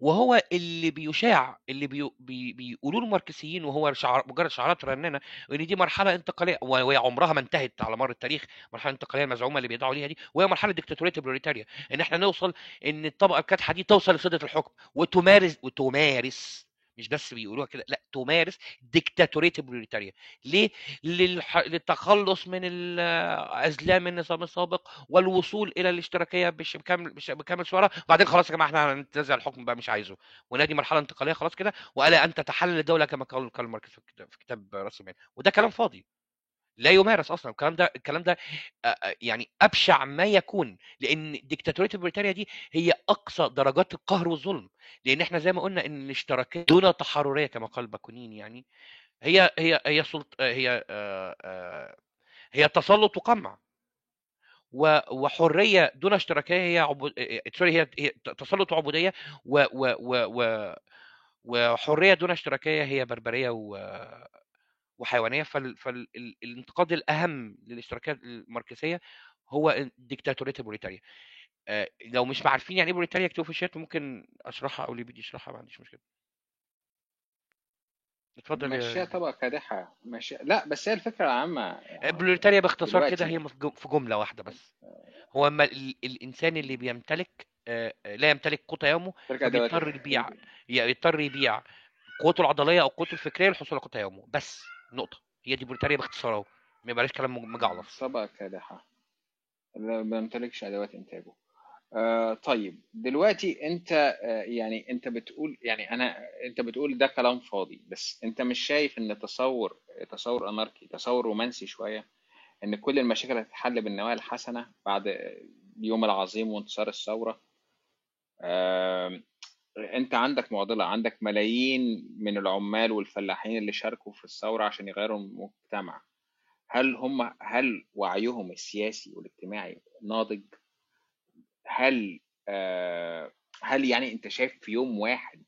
وهو اللي بيشاع اللي بي بي بيقولوه الماركسيين وهو شعار مجرد شعارات رنانة إن دي مرحلة انتقالية وهي عمرها ما انتهت على مر التاريخ المرحله الانتقاليه المزعومة اللي بيدعوا ليها دي وهي مرحلة ديكتاتورية البروليتاريا إن إحنا نوصل إن الطبقة الكادحة دي توصل لسدة الحكم وتمارس وتمارس مش بس بيقولوها كده لأ تمارس ديكتاتوريه البروليتاريا ليه؟ للح... للتخلص من ال- ازلام النظام السابق والوصول إلى الاشتراكية بش... بكامل بش... بكامل صورها وبعدين خلاص يا جماعة إحنا هنتنازل عن الحكم بقى مش عايزه. ودي مرحلة انتقالية خلاص كده. والى ان تتحلل الدولة كما قال كارل ماركس في كتاب رأس المال. وده كلام فاضي. لا يمارس أصلا الكلام ده الكلام ده يعني أبشع ما يكون لأن ديكتاتورية بريطانيا دي هي أقصى درجات القهر والظلم لأن إحنا زي ما قلنا إن الاشتراكيه دون تحررية كما قال باكونين يعني هي هي هي سلط هي هي تسلط وقمع وحرية دون اشتراكية هي عبود... سوري هي تسلط وعبودية. و... و... و... وحرية دون اشتراكية هي بربرية و... وحيوانية فال... فالانتقاد الأهم للاشتراكية الماركسية هو ديكتاتورية البروليتاريا آه، لو مش عارفين يعني إيه بروليتاريا اكتبوا في الشات ممكن أشرحها أو لبيب يشرحها ما عنديش مشكلة. اتفضل ماشية يا طبقة كادحة ماشية. لا بس هي الفكرة العامة البروليتاريا باختصار كده هي في جملة واحدة بس. هو أما ال- الإنسان اللي بيمتلك آه، آه، لا يمتلك قوت يومه فبيضطر يبيع يضطر يبيع قوته العضلية أو قوته الفكرية للحصول على قوت يومه. بس. نقطة. هي دي بروليتاريا باختصار أهو. ما يبقاش كلام مج- مجعلص. طبقة كادحة. اللي ما بيمتلكش أدوات إنتاجه. آه طيب دلوقتي أنت آه يعني أنت بتقول يعني أنا أنت بتقول ده كلام فاضي بس أنت مش شايف إن تصور تصور أناركي تصور رومانسي شوية إن كل المشاكل هتتحل بالنوايا الحسنة بعد اليوم العظيم وانتصار الثورة؟ آه انت عندك معضلة عندك ملايين من العمال والفلاحين اللي شاركوا في الثورة عشان يغيروا المجتمع. هل هم هل وعيهم السياسي والاجتماعي ناضج؟ هل آه هل يعني انت شايف في يوم واحد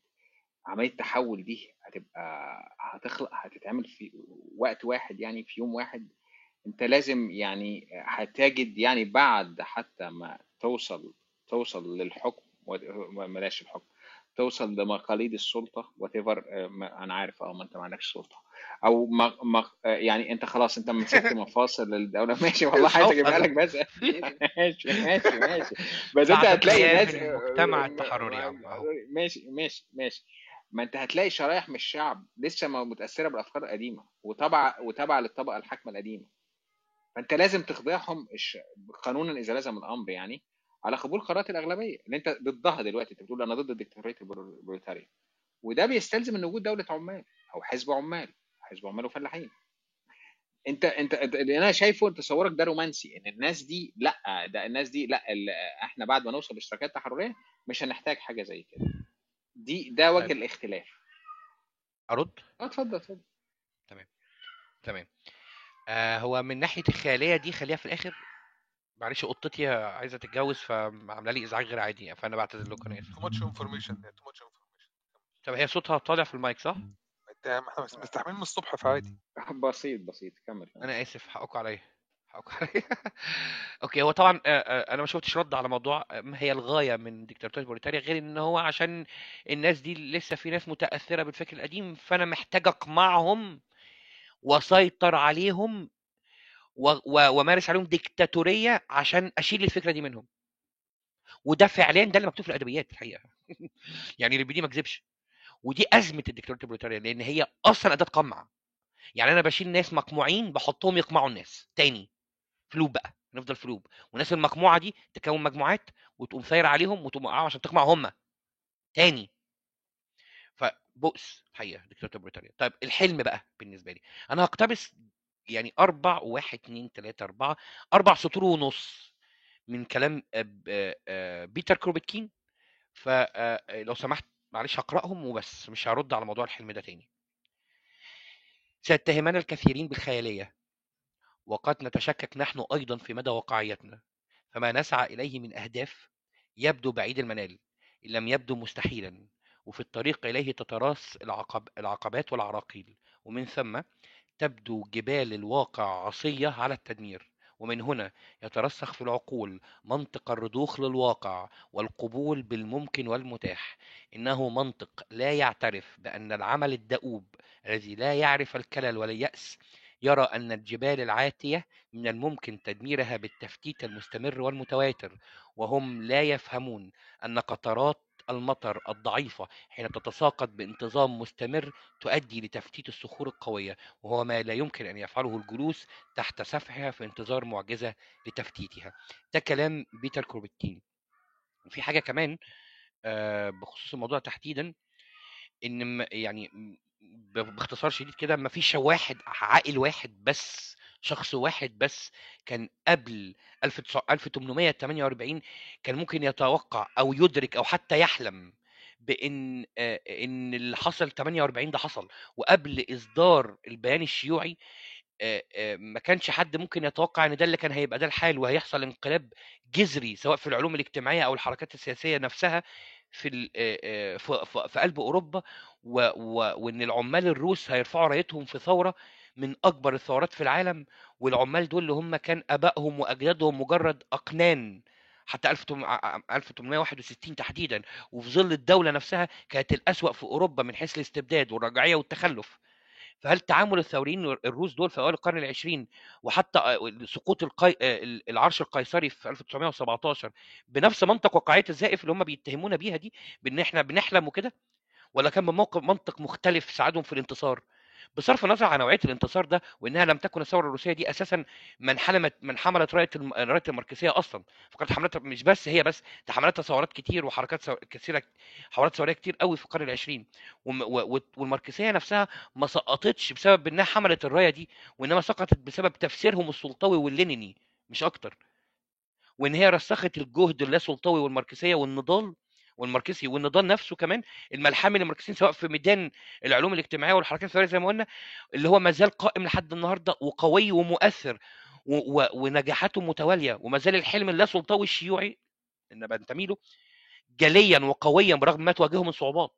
عملية التحول دي هتبقى هتخلق هتتعمل في وقت واحد يعني في يوم واحد؟ انت لازم يعني هتجد يعني بعد حتى ما توصل توصل للحكم بلاش الحكم. توصل لمقاليد السلطة وات أنا عارف آه ما أنت ما عندكش سلطة. أو ما ما يعني أنت خلاص أنت مسكت مفاصل الدولة ماشي والله عايز أجيبها لك بس. ماشي ماشي ماشي. بس أنت هتلاقي ناس المجتمع التحرري ماشي ماشي ماشي. ما أنت هتلاقي شرايح من الشعب لسه ما متأثرة بالأفكار القديمة وتابعة وتابعة للطبقة الحاكمة القديمة. فأنت لازم تخضعهم قانونا اذا لزم الأمر يعني. على قبول قرارات الأغلبية. اللي أنت ضدها دلوقتي. أنت بتقول أنا ضد الدكتاتوريه البروليتاريه وده بيستلزم إن وجود دولة عمال أو حزب عمال. حزب عمال وفلاحين. أنت أنت اللي أنا شايفه أنت تصورك ده رومانسي. إن الناس دي لأ ده الناس دي لأ إحنا بعد ما نوصل لاشتراكات تحررية مش هنحتاج حاجة زي كده. دي ده وجه طيب الاختلاف. أرد؟ آه اتفضل اتفضل. تمام. تمام. آه هو من ناحية الخيالية دي خليها في الآخر. معلش قطتي عايزة تتجوز فعاملة لي إزعاج غير عادي فأنا بعتذر لكم أنا اسف much information yeah, too much information. طب هي صوتها طالع في المايك صح؟ انت إحنا مستحملين من الصبح فعادي. بسيط بسيط كمل. أنا آسف حقكم عليا حقكم عليا. okay هو طبعا آه، آه، أنا ما شفتش رد على موضوع ما هي الغاية من ديكتاتورية البروليتاريا غير إن هو عشان الناس دي لسه في ناس متأثرة بالفكر القديم فأنا محتاج أقمعهم وأسيطر عليهم و- و- وامارس عليهم ديكتاتورية عشان أشيل الفكرة دي منهم. وده فعليا ده اللي مكتوب في الأدبيات الحقيقة. يعني اللي بيدي ما كذبش. ودي أزمة الديكتاتورية البريطانية لأن هي أصلا أداة قمع. يعني أنا بشيل ناس مقموعين بحطهم يقمعوا الناس. تاني فلوب بقى نفضل فلوب. والناس المقموعة دي تكون مجموعات وتقوم ثاير عليهم وتقوم عشان تقمع هم. تاني. فبؤس حقيقه ديكتاتوريه بريطانيا طيب الحلم بقى بالنسبة لي. أنا هقتبس يعني أربع واحد اتنين تلاتة أربعة أربع سطور ونص من كلام آه، آه، آه، بيتر كروبتكين فلو سمحت معلش هقرأهم وبس مش هرد على موضوع الحلم ده تاني. سيتهمنا الكثيرين بالخيالية. وقد نتشكك نحن أيضا في مدى واقعيتنا. فما نسعى إليه من أهداف يبدو بعيد المنال إن لم يبدو مستحيلا. وفي الطريق إليه تتراص العقب العقبات والعراقيل. ومن ثم تبدو جبال الواقع عصية على التدمير ومن هنا يترسخ في العقول منطق الرضوخ للواقع والقبول بالممكن والمتاح. إنه منطق لا يعترف بأن العمل الدؤوب الذي لا يعرف الكلل ولا اليأس يرى أن الجبال العاتية من الممكن تدميرها بالتفتيت المستمر والمتواتر وهم لا يفهمون أن قطرات المطر الضعيفة حين تتساقط بانتظام مستمر تؤدي لتفتيت الصخور القوية وهو ما لا يمكن أن يفعله الجلوس تحت سفحها في انتظار معجزة لتفتيتها. ده كلام بيتر كوربتين وفي حاجة كمان آه، بخصوص الموضوع تحديدا إن يعني باختصار شديد كده ما فيش واحد عاقل واحد بس شخص واحد بس كان قبل 1900 1848 كان ممكن يتوقع أو يدرك أو حتى يحلم بإن إن اللي حصل 48 ده حصل. وقبل إصدار البيان الشيوعي ما كانش حد ممكن يتوقع إن ده اللي كان هيبقى ده الحال وهيحصل انقلاب جذري سواء في العلوم الاجتماعية أو الحركات السياسية نفسها في في قلب أوروبا وإن العمال الروس هيرفعوا رأيتهم في ثورة من أكبر الثورات في العالم والعمال دول اللي هم كان أبائهم وأجدادهم مجرد أقنان حتى 1861 تحديدا وفي ظل الدولة نفسها كانت الأسوأ في أوروبا من حيث الاستبداد والرجعية والتخلف. فهل تعامل الثوريين الروس دول في أوائل القرن العشرين وحتى سقوط القي... العرش القيصري في 1917 بنفس منطق واقعية الزائف اللي هم بيتهمونا بيها دي بإن إحنا بنحلم وكده؟ ولا كان بموقف منطق مختلف ساعدهم في الانتصار؟ بصرف النظر عن نوعية الانتصار ده وإنها لم تكن الثورة الروسية دي أساسا من حلمت من حملت رأية. رأية الماركسية أصلا فكانت حملتها مش بس هي بس ده حملتها ثورات كتير وحركات. كثيرة حوارات ثورية كتير قوي في القرن العشرين والماركسية نفسها ما سقطتش بسبب إنها حملت الراية دي وإنما سقطت بسبب تفسيرهم السلطوي واللينيني مش أكتر وإن هي رسخت الجهد اللاسلطوي والماركسية والنضال والماركسي والنضال نفسه كمان الملحمي للماركسيين سواء في ميدان العلوم الاجتماعية والحركات الثورية زي ما قلنا اللي هو ما زال قائم لحد النهارده وقوي ومؤثر و- و- ونجاحاته متوالية وما زال الحلم اللاسلطوي الشيوعي ان بنتمي له جليا وقويا برغم ما تواجهه من صعوبات.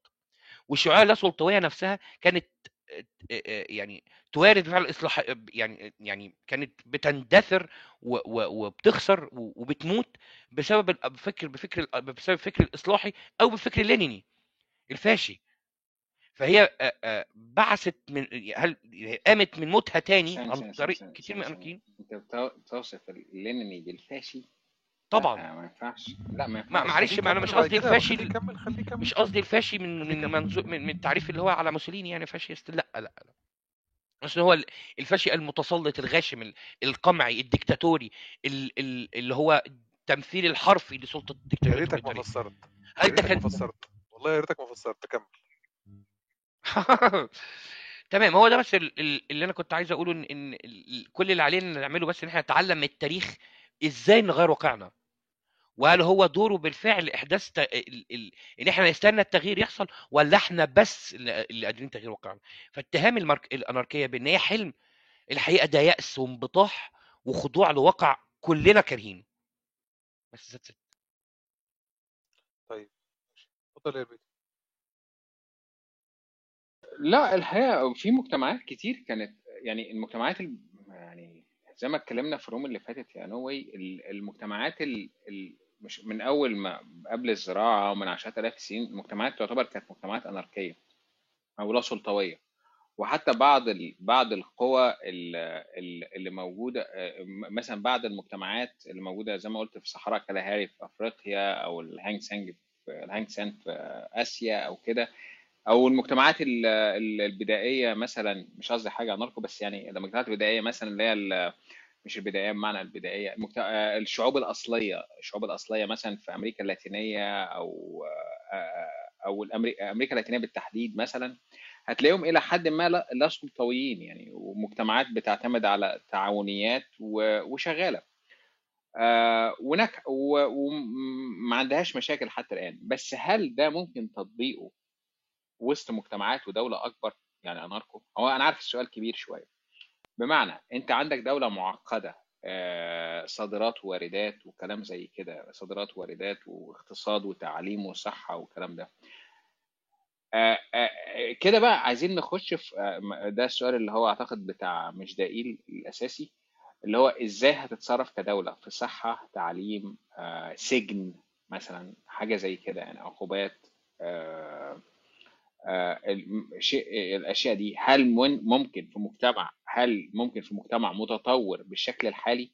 والشيوعية اللاسلطويه نفسها كانت يعني توارد فعل الاصلاح يعني يعني كانت بتندثر وبتخسر وبتموت بسبب الفكر بفكر بسبب الفكر الإصلاحي أو بالفكر اللينيني الفاشي. فهي بعثت من هل قامت من موتها تاني عن طريق كتير من الامريكيين أنت بتو- بتوصف اللينيني بالفاشي طبعا. لا ما ينفعش. لا ما ما ينفعش معلش ما أنا مش قصدي الفاشي خليه يكمل مش قصدي الفاشي من من منظور من, من التعريف اللي هو على موسوليني يعني fascist لا لا لا. اصل هو ال- الفاشي المتسلط الغاشم ال- القمعي الديكتاتوري ال- ال- اللي هو التمثيل الحرفي لسلطة يا الديكتاتوريه ريتك ما فسرت. يا ريتك ما كان فسرت. والله يا ريتك ما فسرت. كمل. تمام هو ده بس ال- ال- اللي أنا كنت عايز أقوله ان كل اللي علينا نعمله بس إن إحنا نتعلم من التاريخ إزاي نغير واقعنا. وهل هو دوره بالفعل إحداث ت... ال... ال... إن إحنا نستنى التغيير يحصل ولا إحنا بس اللي اللي قادرين تغيير واقعنا فاتهام المارك... الأناركية بإن هي حلم الحقيقة ده يأس وانبطاح وخضوع لواقع كلنا كارهينه. بس it. طيب اتفضل يا البيت لا الحقيقة في مجتمعات كتير كانت يعني المجتمعات ال... يعني زي ما اتكلمنا في ال room اللي فاتت يا ال- المجتمعات ال... ال... مش من أول ما قبل الزراعة ومن عشرات آلاف السنين المجتمعات تعتبر كانت مجتمعات أناركية أو لا سلطوية. وحتى بعض ال... بعض القوى ال- ال- اللي موجودة آه، مثلا بعض المجتمعات اللي موجودة زي ما قلت في صحراء كالهاري في أفريقيا أو الهانج سانج في الهانج سان في آسيا أو كده أو المجتمعات ال- ال- البدائية مثلا مش قصدي حاجة عن ناركو بس يعني المجتمعات البدائية مثلا اللي هي مش البدائيه بمعنى البدائيه المجت... آه، الشعوب الأصلية الشعوب الأصلية مثلا في أمريكا اللاتينية أو آه، أو الأمري- أمريكا اللاتينية بالتحديد مثلا هتلاقيهم إلى حد ما لا لا سلطويين يعني ومجتمعات بتعتمد على تعاونيات وشغالة. آه، ونك وما عندهاش مشاكل حتى الآن. بس هل ده ممكن تطبيقه وسط مجتمعات ودولة أكبر؟ يعني أناركو. هو أنا عارف السؤال كبير شوية. بمعنى أنت عندك دولة معقدة آه، صادرات وواردات وكلام زي كده صادرات وواردات واقتصاد وتعليم وصحة والكلام ده. آه، آه، كده بقى عايزين نخش في ده السؤال اللي هو أعتقد بتاع مش دقيل الأساسي اللي هو إزاي هتتصرف كدولة في صحة تعليم سجن مثلا حاجة زي كده يعني عقوبات آه، الأشياء دي هل ممكن في مجتمع هل ممكن في مجتمع متطور بالشكل الحالي؟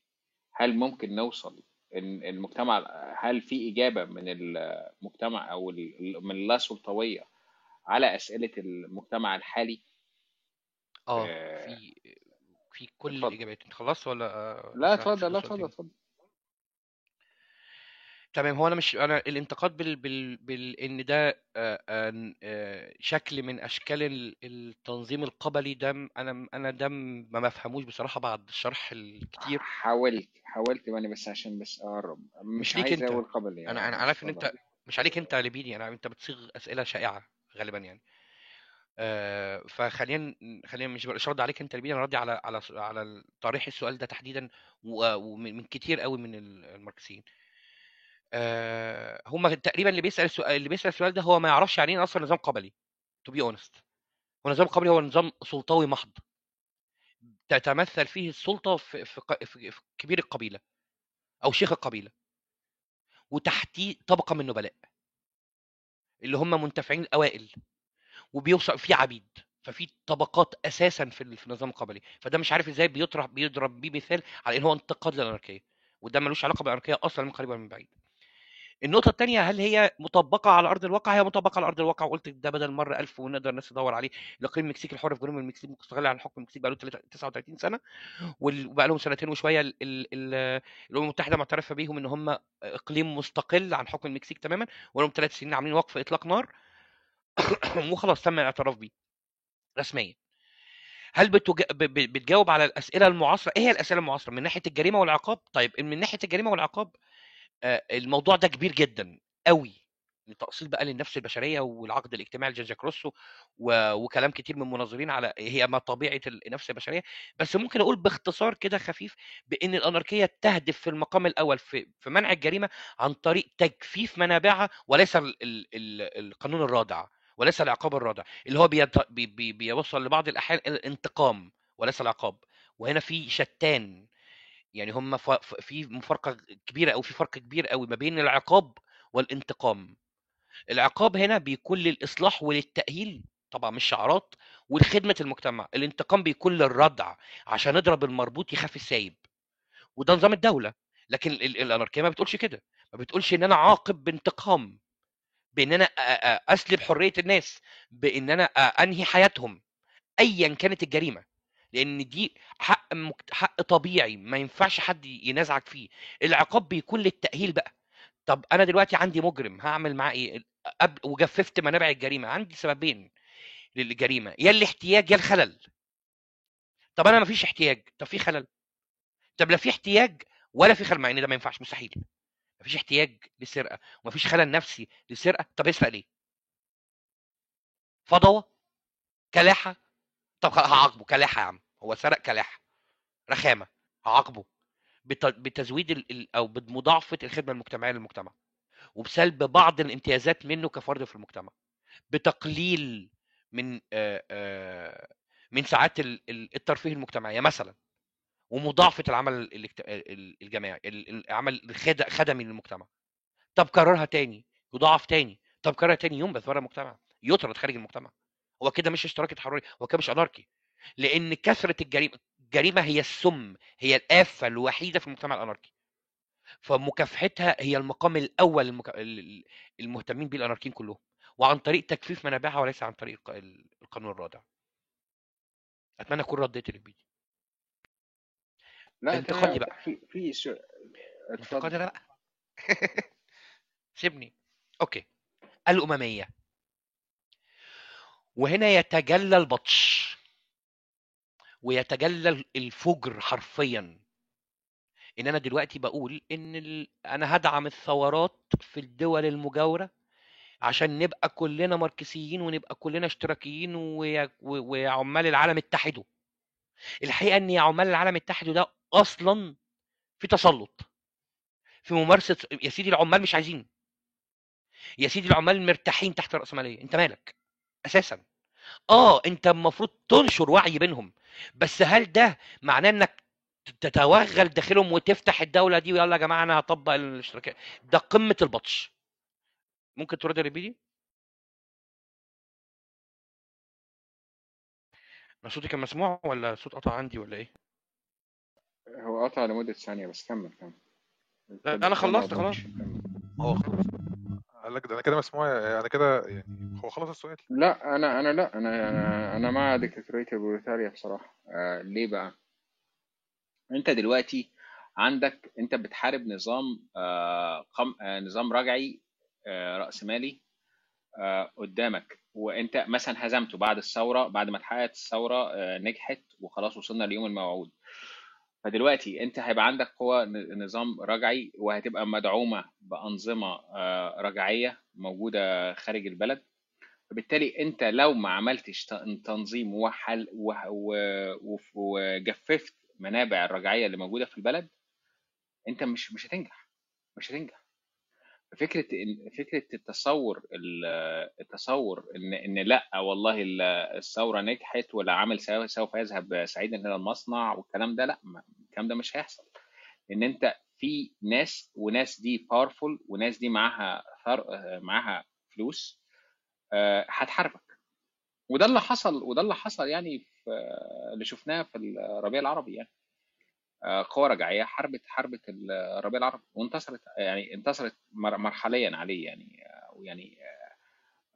هل ممكن نوصل إن المجتمع هل في إجابة من المجتمع ال- من اللاسلطوية على أسئلة المجتمع الحالي؟ آه آه، في في كل الإجابات. أنت خلصت ولا لا اتفضل لا اتفضل اتفضل. تمام هو أنا مش أنا الانتقاد بال بال بال إن ده آه، آه، آه، شكل من أشكال ال- التنظيم القبلي ده أنا أنا ده ما مفهموش بصراحة بعد الشرح الكتير. حاولت حاولت وأنا بس عشان بس اقرب مش مش ليك أنت. أقول قبل أنا أنا عارف إن أنت مش عليك أنت يا ليبيني أنا أنت بتصيغ أسئلة شائعة غالبا يعني. آه، فخلينا خلينا مش مش رد عليك أنت يا ليبيني أنا ردي على على على طرح السؤال ده تحديدا ومن من كتير قوي من ال- الماركسيين هم تقريبا اللي بيسأل السؤال اللي بيسأل السؤال ده هو ما يعرفش يعني إيه أصلا نظام قبلي to be honest هو نظام قبلي هو نظام سلطوي محض. تتمثل فيه السلطة في في في في كبير القبيلة أو شيخ القبيلة. وتحتيه طبقة من النبلاء. اللي هم منتفعين الأوائل. وبيوصل في عبيد. ففي طبقات أساسا في النظام القبلي. فده مش عارف إزاي بيطرح بيضرب بيه مثال على إن هو انتقاد للأناركية. وده ملوش علاقة بالأناركية أصلا من قريب ولا من بعيد. النقطة الثانية هل هي مطبقة على أرض الواقع؟ هي مطبقة على أرض الواقع وقلت ده بدل مرة ألف ونقدر الناس تدور عليه الإقليم المكسيكي الحر في جنوب المكسيك مستقل عن حكم المكسيك بقاله 39 سنة وال- وبقى لهم سنتين وشوية ال- ال- ال- الأمم المتحدة معترفة بيهم إن هم إقليم مستقل عن حكم المكسيك تماما ولهم ثلاث سنين عاملين وقف إطلاق نار وخلاص تم الاعتراف بيه رسميا هل بتج... بتجاوب على الأسئلة المعاصرة؟ إيه هي الأسئلة المعاصرة؟ من ناحية الجريمة والعقاب؟ طيب من ناحية الجريمة والعقاب الموضوع ده كبير جدا قوي تأصيل بقى للنفس البشرية والعقد الاجتماعي لجان جاك روسو و... وكلام كتير من المناظرين على هي ما طبيعة النفس البشرية. بس ممكن أقول باختصار كده خفيف بأن الأناركية تهدف في المقام الأول في, في منع الجريمة عن طريق تجفيف منابعها وليس ال... ال... ال... القانون الرادع وليس العقاب الرادع اللي هو بيت... بي... بي... بيوصل لبعض الأحيان إلى الانتقام وليس العقاب. وهنا في شتان يعني هم في مفارقة كبيرة أو في فرق كبير قوي ما بين العقاب والانتقام. العقاب هنا بيكون للإصلاح وللتأهيل طبعا مش شعارات ولخدمة المجتمع. الانتقام بيكون للردع عشان نضرب المربوط يخاف السايب. وده نظام الدولة. لكن ال- ال- الأناركية ما بتقولش كده. ما بتقولش إن أنا عاقب بانتقام أ- أ- أسلب حرية الناس بإن أنا أ- أنهي حياتهم أيا كانت الجريمة. لأن دي حق مكت... حق طبيعي ما ينفعش حد ينازعك فيه. العقاب بيكون للتأهيل بقى. طب أنا دلوقتي عندي مجرم هعمل معاه إيه؟ قبل وجففت منابع الجريمة عندي سببين للجريمة. يا الاحتياج يا الخلل. طب أنا ما فيش احتياج. طب في خلل. طب لا في احتياج ولا في خلل مع إن ده ما ينفعش مستحيل. ما فيش احتياج للسرقه وما فيش خلل نفسي للسرقه طب يسرق ليه؟ فضوى كلاحة طب هعاقبه كلاحه يا عم هو سرق كلاحه رخامة هعاقبه بت- بتزويد ال- أو بمضاعفة الخدمة المجتمعية للمجتمع وبسلب بعض الامتيازات منه كفرد في المجتمع بتقليل من من ساعات ال- ال- الترفيه المجتمعية مثلا ومضاعفة العمل الجماعي ال- العمل الخد- خدمي للمجتمع. طب كررها تاني يضاعف تاني طب كررها تاني ينبذ بره المجتمع يطرد خارج المجتمع. هو كده مش اشتراكي تحرري هو كده مش اناركي لأن كثرة الجريمة الجريمة هي السم هي الآفة الوحيدة في المجتمع الأناركي. فمكافحتها هي المقام الأول المك... ال- ال- المهتمين بيه الأناركيين كلهم. وعن طريق تجفيف منابعها وليس عن طريق الق- ال- القانون الرادع. أتمنى أكون رديت الفيديو لا انتقادي بقى. في في انتقادي بقى. سيبني. أوكي. الأممية. وهنا يتجلى البطش ويتجلى الفجر حرفيا. إن أنا دلوقتي بقول إن ال... أنا هدعم الثورات في الدول المجاورة عشان نبقى كلنا ماركسيين ونبقى كلنا اشتراكيين ويا- و- وعمال العالم اتحدوا الحقيقة إن يا عمال العالم اتحدوا ده أصلا في تسلط في ممارسة يا سيدي العمال مش عايزين يا سيدي العمال مرتاحين تحت الراسماليه أنت مالك؟ أساسا. آه أنت المفروض تنشر وعي بينهم. بس هل ده معناه إنك تتوغل داخلهم وتفتح الدولة دي ويلا يا جماعة أنا هطبق الاشتراكات ده قمة البطش. ممكن ترد ريبيدي أنا صوتي كان مسموع ولا صوت قطع عندي ولا إيه؟ هو قطع لمدة ثانية بس كمل كمل. لا أنا خلصت خلاص. هو خلاص. قال لك ده أنا كده مسموع أنا كده يعني هو خلص السؤال؟ لا أنا أنا لا أنا أنا أنا مع ديكتاتورية البروليتاريا بصراحة. آه ليه بقى؟ أنت دلوقتي عندك أنت بتحارب نظام آه قم... آه نظام رجعي آه رأسمالي آه قدامك. وأنت مثلا هزمته بعد الثورة بعد ما اتحققت الثورة آه نجحت وخلاص وصلنا ليوم الموعود. فدلوقتي انت هيبقى عندك قوة ن- نظام رجعي وهتبقى مدعومة بأنظمة آه، رجعية موجودة خارج البلد. فبالتالي انت لو ما عملتش تنظيم وحل وجففت منابع الرجعية اللي موجودة في البلد انت مش مش هتنجح مش هتنجح. فكرة إن فكرة التصور ال- التصور ان ان لأ والله ال- الثورة نجحت ولا عمل سوف يذهب سعيدا إلى المصنع والكلام ده لأ الكلام ده مش هيحصل. إن أنت في ناس وناس دي باورفول وناس دي معاها ثر... معاها فلوس آه، هتحاربك. وده اللي حصل وده اللي حصل يعني في اللي شفناه في الربيع العربي يعني. آه، قوى رجعية حاربت حاربت الربيع العربي وانتصرت يعني انتصرت مر- مرحليا عليه يعني ويعني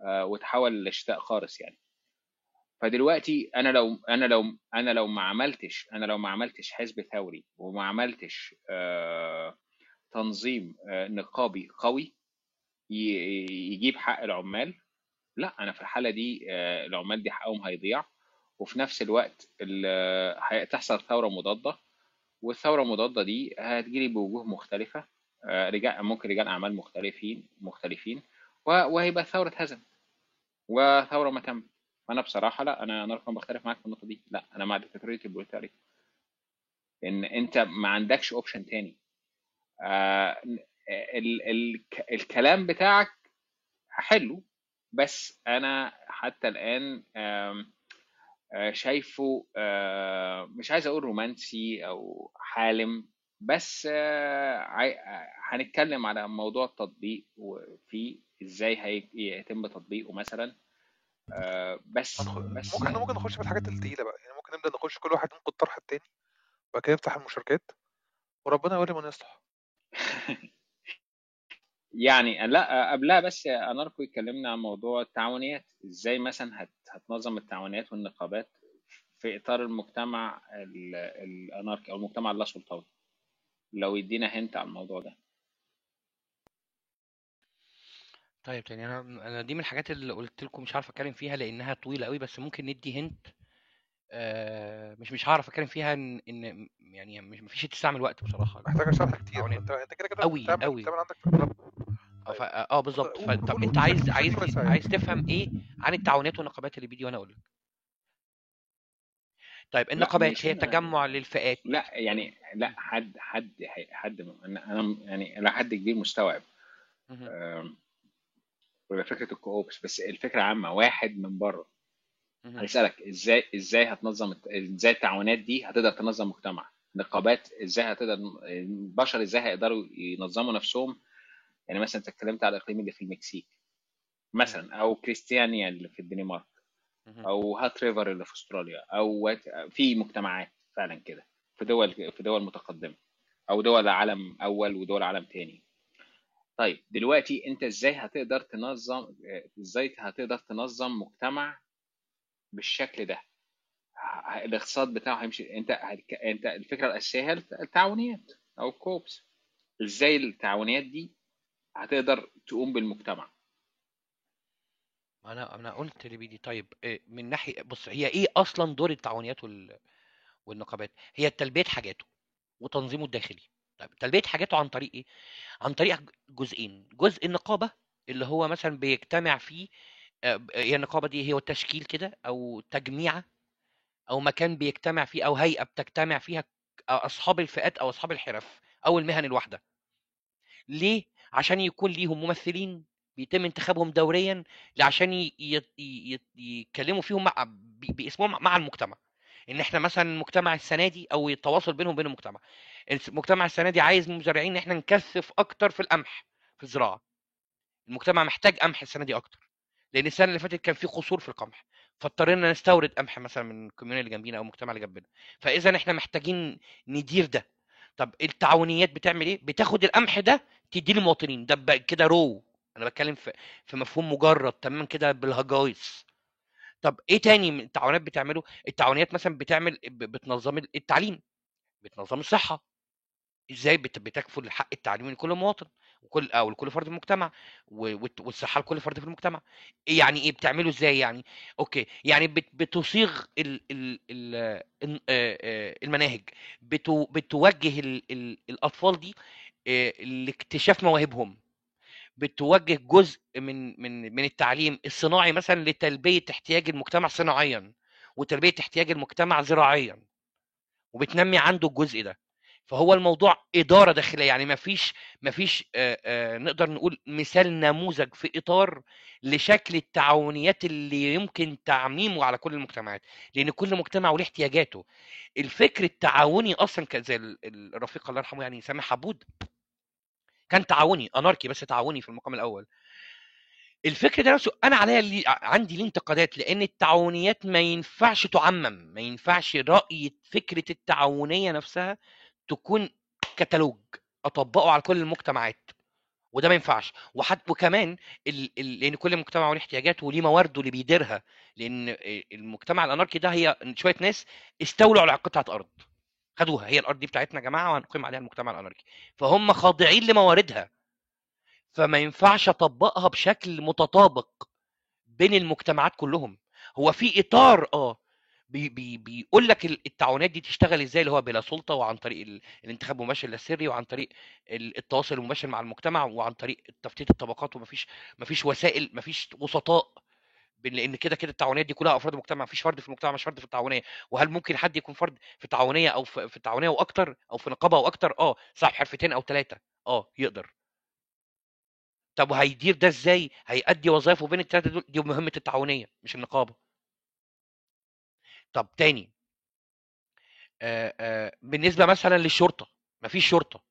آه، وتحول لشتاء قارس يعني. فدلوقتي أنا لو أنا لو أنا لو ما عملتش أنا لو ما عملتش حزب ثوري وما عملتش آه، تنظيم آه، نقابي قوي يجيب حق العمال لا أنا في الحالة دي آه، العمال دي حقهم هيضيع وفي نفس الوقت ال- هتحصل ثورة مضادة والثورة المضاده دي هتجيلي بوجوه مختلفة رجال ممكن رجال أعمال مختلفين مختلفين وهيبقى ثورة اتهزمت وثورة ما تم. فانا بصراحة لا أنا أنا رقم بختلف معاك في النقطة دي. لا أنا مع ديكتاتورية البروليتاريا ان انت ما عندكش option تاني. آه، ال ال الكلام بتاعك حلو بس أنا حتى الآن آه، شايفه آه، مش عايز أقول رومانسي أو حالم بس آه، هنتكلم على موضوع التطبيق وفي إزاي هي- يتم تطبيقه مثلا. آه، بس بس ممكن إحنا ممكن نخش في الحاجات التقيلة بقى يعني ممكن نبدأ نخش كل واحد ينقد الطرح التاني وبعد كده نفتح المشاركات وربنا يولي من يصلح. يعني لا قبلها بس أناركو اتكلمنا عن موضوع التعاونيات إزاي مثلا هت هتنظم التعاونيات والنقابات في إطار المجتمع ال- الأناركي أو المجتمع اللا سلطوي لو يدينا هنت على الموضوع ده. طيب تاني أنا أنا دي من الحاجات اللي قلت لكم مش عارف أتكلم فيها لأنها طويلة قوي بس ممكن ندي هنت آه مش مش هعرف أتكلم فيها إن إن يعني مش مفيش تستعمل وقت بصراحة. محتاجه شرح كتير. التعاونيات أنت أنت كده كده قوي قوي عندك آه ف- آه بالظبط. قول- ف- طب أنت عايز عايز يعني. عايز تفهم إيه عن التعاونات والنقابات اللي بيدي وأنا أقول لك؟ طيب النقابات هي تجمع للفئات. لا يعني لا حد حد حد أنا يعني إلى حد كبير مستوعب. ولا فكرة الكوبس بس الفكرة عامة واحد من بره. هيسالك إزاي إزاي هتنظم إزاي التعاونات دي هتقدر تنظم مجتمع؟ نقابات إزاي هتقدر البشر إزاي هيقدروا ينظموا نفسهم؟ يعني مثلا أنت اتكلمت على الإقليم اللي في المكسيك مثلا أو كريستيانيا اللي في الدنمارك. أو هات ريفر اللي في أستراليا أو في مجتمعات فعلا كده في دول في دول متقدمة أو دول عالم أول ودول عالم تاني. طيب دلوقتي انت إزاي هتقدر تنظم إزاي هتقدر تنظم مجتمع بالشكل ده؟ الاقتصاد بتاعه هيمشي انت. انت الفكرة الأساسية هي التعاونيات أو الكوبس. إزاي التعاونيات دي هتقدر تقوم بالمجتمع؟ أنا أنا قلت لبيدي طيب إيه من ناحية بص هي إيه أصلا دور التعاونيات وال... والنقابات؟ هي تلبية حاجاته وتنظيمه الداخلي. طيب تلبية حاجاته عن طريق إيه؟ عن طريق جزئين جزء النقابة اللي هو مثلا بيجتمع فيه آه، هي النقابة دي هو التشكيل كده أو تجميعة أو مكان بيجتمع فيه أو هيئة بتجتمع فيها أصحاب الفئات أو أصحاب الحرف أو المهن الواحدة. ليه؟ عشان يكون ليهم ممثلين بيتم انتخابهم دوريا عشان يتكلموا فيهم مع باسمهم مع المجتمع. إن إحنا مثلا المجتمع السنة دي أو التواصل بينهم وبين المجتمع. المجتمع السنة دي عايز من المزارعين إن إحنا نكثف أكتر في القمح في الزراعة. المجتمع محتاج قمح السنة دي أكتر لأن السنة اللي فاتت كان في قصور في القمح فاضطرينا نستورد قمح مثلا من الكوميون اللي جنبينا أو المجتمع اللي جنبنا. فإذا إحنا محتاجين ندير ده. طب التعاونيات بتعمل إيه؟ بتاخد القمح ده تديه للمواطنين. ده كده raw أنا بتكلم في في مفهوم مجرد تماما كده بالهجايس. طب إيه تاني من التعاونات بتعمله؟ التعاونيات مثلا بتعمل بتنظم التعليم بتنظم الصحة. إزاي بت- بتكفل حق التعليم لكل مواطن وكل أو لكل فرد في المجتمع والصحة لكل فرد في المجتمع؟ إيه يعني إيه بتعمله إزاي يعني؟ okay يعني بت- بتصيغ ال ال ال ال- المناهج بتو بتوجه ال ال الأطفال دي لاكتشاف مواهبهم. بتوجه جزء من من من التعليم الصناعي مثلا لتلبية احتياج المجتمع صناعيا وتلبية احتياج المجتمع زراعيا وبتنمي عنده الجزء ده. فهو الموضوع إدارة داخلية يعني ما فيش ما فيش نقدر نقول مثال نموذج في إطار لشكل التعاونيات اللي يمكن تعميمه على كل المجتمعات لأن كل مجتمع وله احتياجاته. الفكر التعاوني أصلا زي ال- ال- الرفيق الله يرحمه يعني سامح حبود كان تعاوني اناركي بس تعاوني في المقام الأول. الفكر ده نفسه أنا عليا لي عندي ليه انتقادات لأن التعاونيات ما ينفعش تعمم ما ينفعش رأي فكرة التعاونية نفسها تكون كتالوج أطبقه على كل المجتمعات وده ما ينفعش. وحتى وكمان ال... ال... لأن كل مجتمع له احتياجاته وليه موارده اللي بيديرها لأن المجتمع الاناركي ده هي شوية ناس استولوا على قطعه ارض خدوها هي الأرض دي بتاعتنا يا جماعة وهنقيم عليها المجتمع الأناركي. فهم خاضعين لمواردها. فما ينفعش أطبقها بشكل متطابق بين المجتمعات كلهم. هو في إطار آه بي بي بيقول لك ال- التعاونات دي تشتغل إزاي؟ اللي هو بلا سلطة وعن طريق ال- الانتخاب المباشر لا سري وعن طريق ال- التواصل المباشر مع المجتمع وعن طريق تفتيت الطبقات ومفيش مفيش وسائل مفيش وسطاء لأن كده كده التعاونيات دي كلها افراد المجتمع مفيش فرد في المجتمع مش فرد في التعاونية. وهل ممكن حد يكون فرد في التعاونية أو في التعاونية وأكتر أو في نقابة وأكتر؟ آه صاحب حرفتين أو ثلاثة آه يقدر. طب وهيدير ده إزاي؟ هيأدي وظائفه بين الثلاثه دول؟ دي مهمة التعاونية مش النقابة. طب تاني. آه آه بالنسبة مثلا للشرطة مفيش شرطة.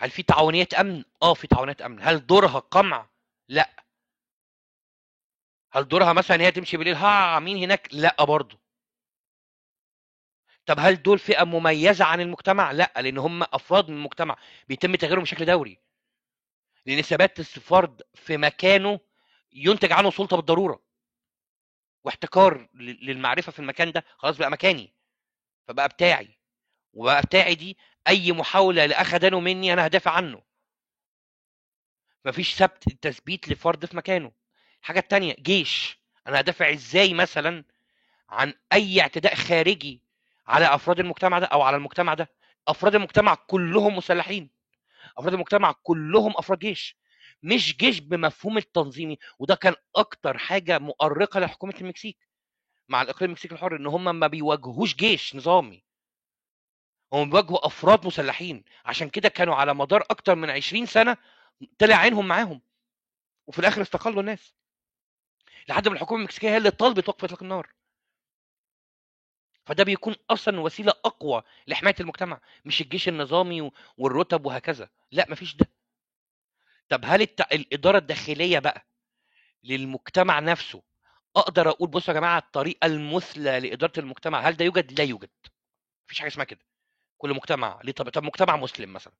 هل في تعاونيات أمن؟ آه في تعاونيات أمن. هل دورها قمع؟ لأ. هل دورها مثلا هي تمشي بالليل ها مين هناك؟ لا برضه. طب هل دول فئة مميزة عن المجتمع؟ لا لأن هم أفراد من المجتمع بيتم تغييرهم بشكل دوري. لأن ثبات الفرد في مكانه ينتج عنه سلطة بالضرورة. واحتكار للمعرفة في المكان ده خلاص بقى مكاني. فبقى بتاعي. وبقى بتاعي دي أي محاولة لأخدانه مني أنا هدافع عنه. مفيش ثبت تثبيت لفرد في مكانه. الحاجة التانية جيش. أنا هدافع إزاي مثلا عن أي اعتداء خارجي على أفراد المجتمع ده أو على المجتمع ده؟ أفراد المجتمع كلهم مسلحين. أفراد المجتمع كلهم أفراد جيش. مش جيش بمفهوم التنظيمي وده كان أكتر حاجة مؤرقة لحكومة المكسيك. مع الإقليم المكسيكي الحر إن هم ما بيواجهوش جيش نظامي. هم بيواجهوا أفراد مسلحين. عشان كده كانوا على مدار أكتر من 20 سنة طلع عينهم معاهم. وفي الآخر استقلوا الناس. لحد ما الحكومة المكسيكية هي اللي طالبت وقف إطلاق النار. فده بيكون أصلا وسيلة أقوى لحماية المجتمع مش الجيش النظامي والرتب وهكذا. لا مفيش ده. طب هل الت... الإدارة الداخلية بقى للمجتمع نفسه أقدر أقول بصوا يا جماعة الطريقة المثلى لإدارة المجتمع هل ده يوجد؟ لا يوجد. مفيش حاجة اسمها كده. كل مجتمع ليه طب طب مجتمع مسلم مثلا.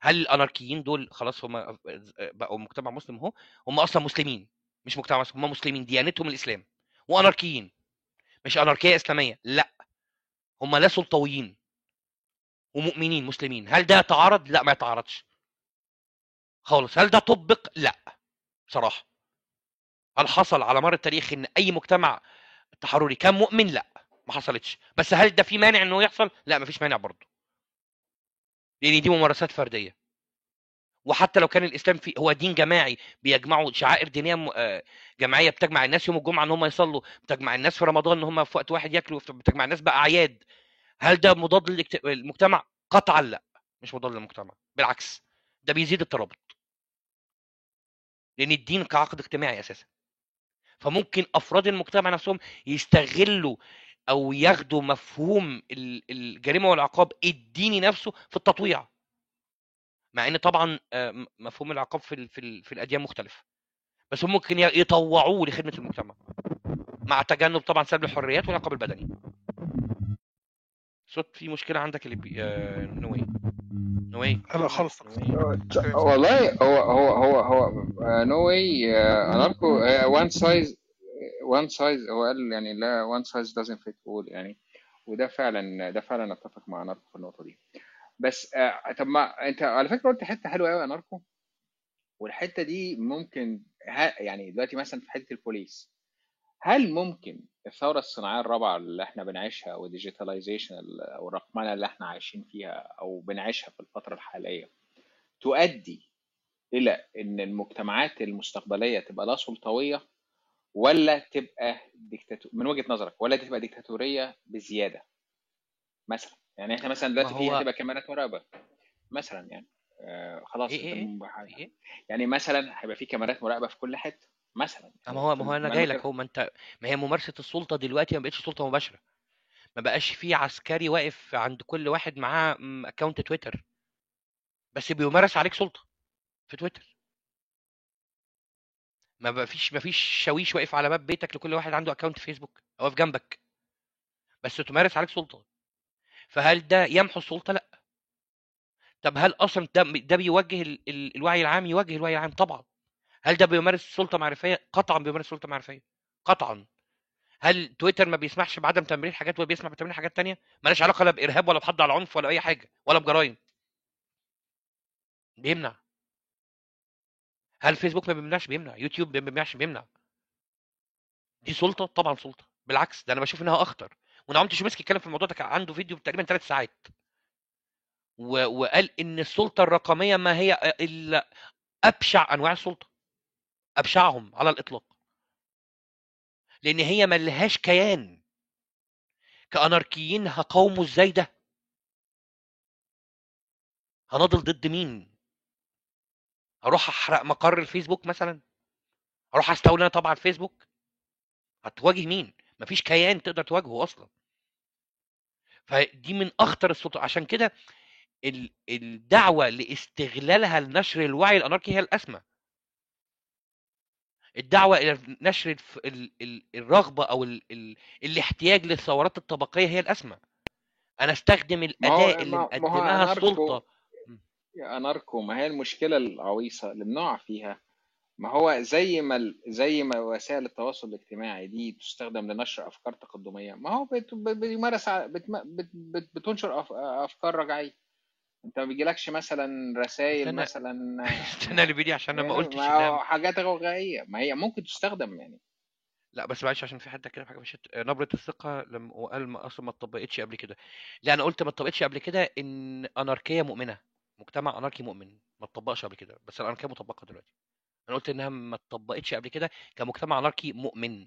هل الأناركيين دول خلاص هم بقوا مجتمع مسلم؟ اهو هم أصلا مسلمين. مش مجتمع مسلم هم مسلمين ديانتهم الإسلام وأناركيين. مش أناركية إسلامية لأ. هم لا سلطويين ومؤمنين مسلمين. هل ده يتعارض؟ لأ ما يتعارضش. خالص. هل ده طبق؟ لأ بصراحة. هل حصل على مر التاريخ إن أي مجتمع تحرري كان مؤمن؟ لأ ما حصلتش. بس هل ده في مانع إنه يحصل؟ لأ مفيش مانع برضه. لأن دي ممارسات فردية. وحتى لو كان الإسلام فيه هو دين جماعي بيجمعوا شعائر دينية آه، جماعية بتجمع الناس يوم الجمعة إن هم يصلوا بتجمع الناس في رمضان إن هم في وقت واحد ياكلوا بتجمع الناس بأعياد. هل ده مضاد للمجتمع؟ قطعا لأ مش مضاد للمجتمع بالعكس ده بيزيد الترابط. لأن الدين كعقد اجتماعي أساسا. فممكن أفراد المجتمع نفسهم يستغلوا أو ياخدوا مفهوم ال- الجريمة والعقاب الديني نفسه في التطويع. مع إن طبعا آه، مفهوم العقاب في ال- في ال- في الأديان مختلف. بس هم ممكن ي- يطوعوه لخدمة المجتمع. مع تجنب طبعا سلب الحريات والعقاب البدني. صوت في مشكلة عندك اللي بي... آه... نوي نوي لا لا خالص نوي والله هو هو هو هو نو واي اناركو وان سايز وان سايز هو قال يعني لا وان سايز doesn't fit all يعني. وده فعلا ده فعلا أتفق مع اناركو في النقطة دي. بس آه، طب ما انت على فكرة قلت حتة حلوة قوي يا اناركو والحتة دي ممكن يعني دلوقتي مثلا في حتة البوليس هل ممكن الثورة الصناعية الرابعة اللي إحنا بنعيشها والديجيتاليزيشن أو الرقمنة اللي إحنا عايشين فيها أو بنعيشها في الفترة الحالية تؤدي إلى إن المجتمعات المستقبلية تبقى لا سلطوية ولا تبقى ديكتاتور من وجهة نظرك ولا تبقى ديكتاتوريه بزيادة؟ مثلا. يعني إحنا مثلا ما دلوقتي في هو هتبقى كاميرات مراقبة مثلا يعني. آه خلاص م- إيه إيه. يعني مثلا هيبقى في كاميرات مراقبة في كل حتة مثلا ما يعني هو في ما هو أنا ما جاي لك هو ما انت ما هي ممارسة السلطة دلوقتي ما بقتش سلطة مباشرة. ما بقاش في عسكري واقف عند كل واحد معاه account تويتر. بس بيمارس عليك سلطة في تويتر. ما بقى فيش ما فيش شاويش واقف على باب بيتك لكل واحد عنده account فيسبوك أو واقف جنبك. بس تمارس عليك سلطة. فهل ده يمحو السلطة؟ لأ. طب هل أصلا ده ده بيوجه ال... ال... الوعي العام؟ يوجه الوعي العام طبعا. هل ده بيمارس سلطة معرفية؟ قطعا بيمارس سلطة معرفية. قطعا. هل تويتر ما بيسمحش بعدم تمرير حاجات وبيسمح بتمرير حاجات تانية؟ مالهاش علاقة لا بإرهاب ولا بحض على العنف ولا اي حاجة ولا بجرائم. بيمنع. هل فيسبوك ما بيمنعش؟ بيمنع. يوتيوب ما بيمنعش؟ بيمنع. دي سلطة؟ طبعا سلطة. بالعكس ده أنا بشوف إنها أخطر. ونعم شومسكي اتكلم في الموضوع ده كان عنده فيديو تقريبا ثلاث ساعات. وقال إن السلطة الرقمية ما هي إلا أبشع أنواع السلطة. أبشعهم على الإطلاق. لأن هي ملهاش كيان. كأناركيين هقاوموا إزاي ده؟ هنضل ضد مين؟ هروح أحرق مقر الفيسبوك مثلا؟ هروح استولي أنا طبعا الفيسبوك؟ هتواجه مين؟ مفيش كيان تقدر تواجهه أصلا. فدي من أخطر السلطات عشان كده ال- الدعوة لاستغلالها لنشر الوعي الأناركي هي الأسمى. الدعوة إلى نشر الرغبة أو ال- ال- الاحتياج للثورات الطبقية هي الأسمى. أنا أستخدم الأداة اللي أناركو السلطه يا أناركو ما هي المشكلة العويصة اللي بنقع فيها. ما هو زي ما ال- زي ما وسائل التواصل الاجتماعي دي تستخدم لنشر أفكار تقدمية ما هو بت- ب- بيمارس ع- بتم- بت- بت- بتنشر أف- أفكار رجعية. أنت ما بيجيلكش مثلا رسائل استنى مثلا استنى اللي بيدي عشان أنا ما يعني قلتش ما إنها هو حاجات غوغائيه ما هي ممكن تستخدم يعني. لا بس معلش عشان في حد كده في حاجة مشيت نبرة الثقة لما وقال ما أصلا ما اتطبقتش قبل كده. لا أنا قلت ما اتطبقتش قبل كده إن أناركية مؤمنة مجتمع أناركي مؤمن ما اتطبقش قبل كده. بس الأناركية مطبقة دلوقتي. أنا قلت إنها ما اتطبقتش قبل كده كمجتمع أناركي مؤمن.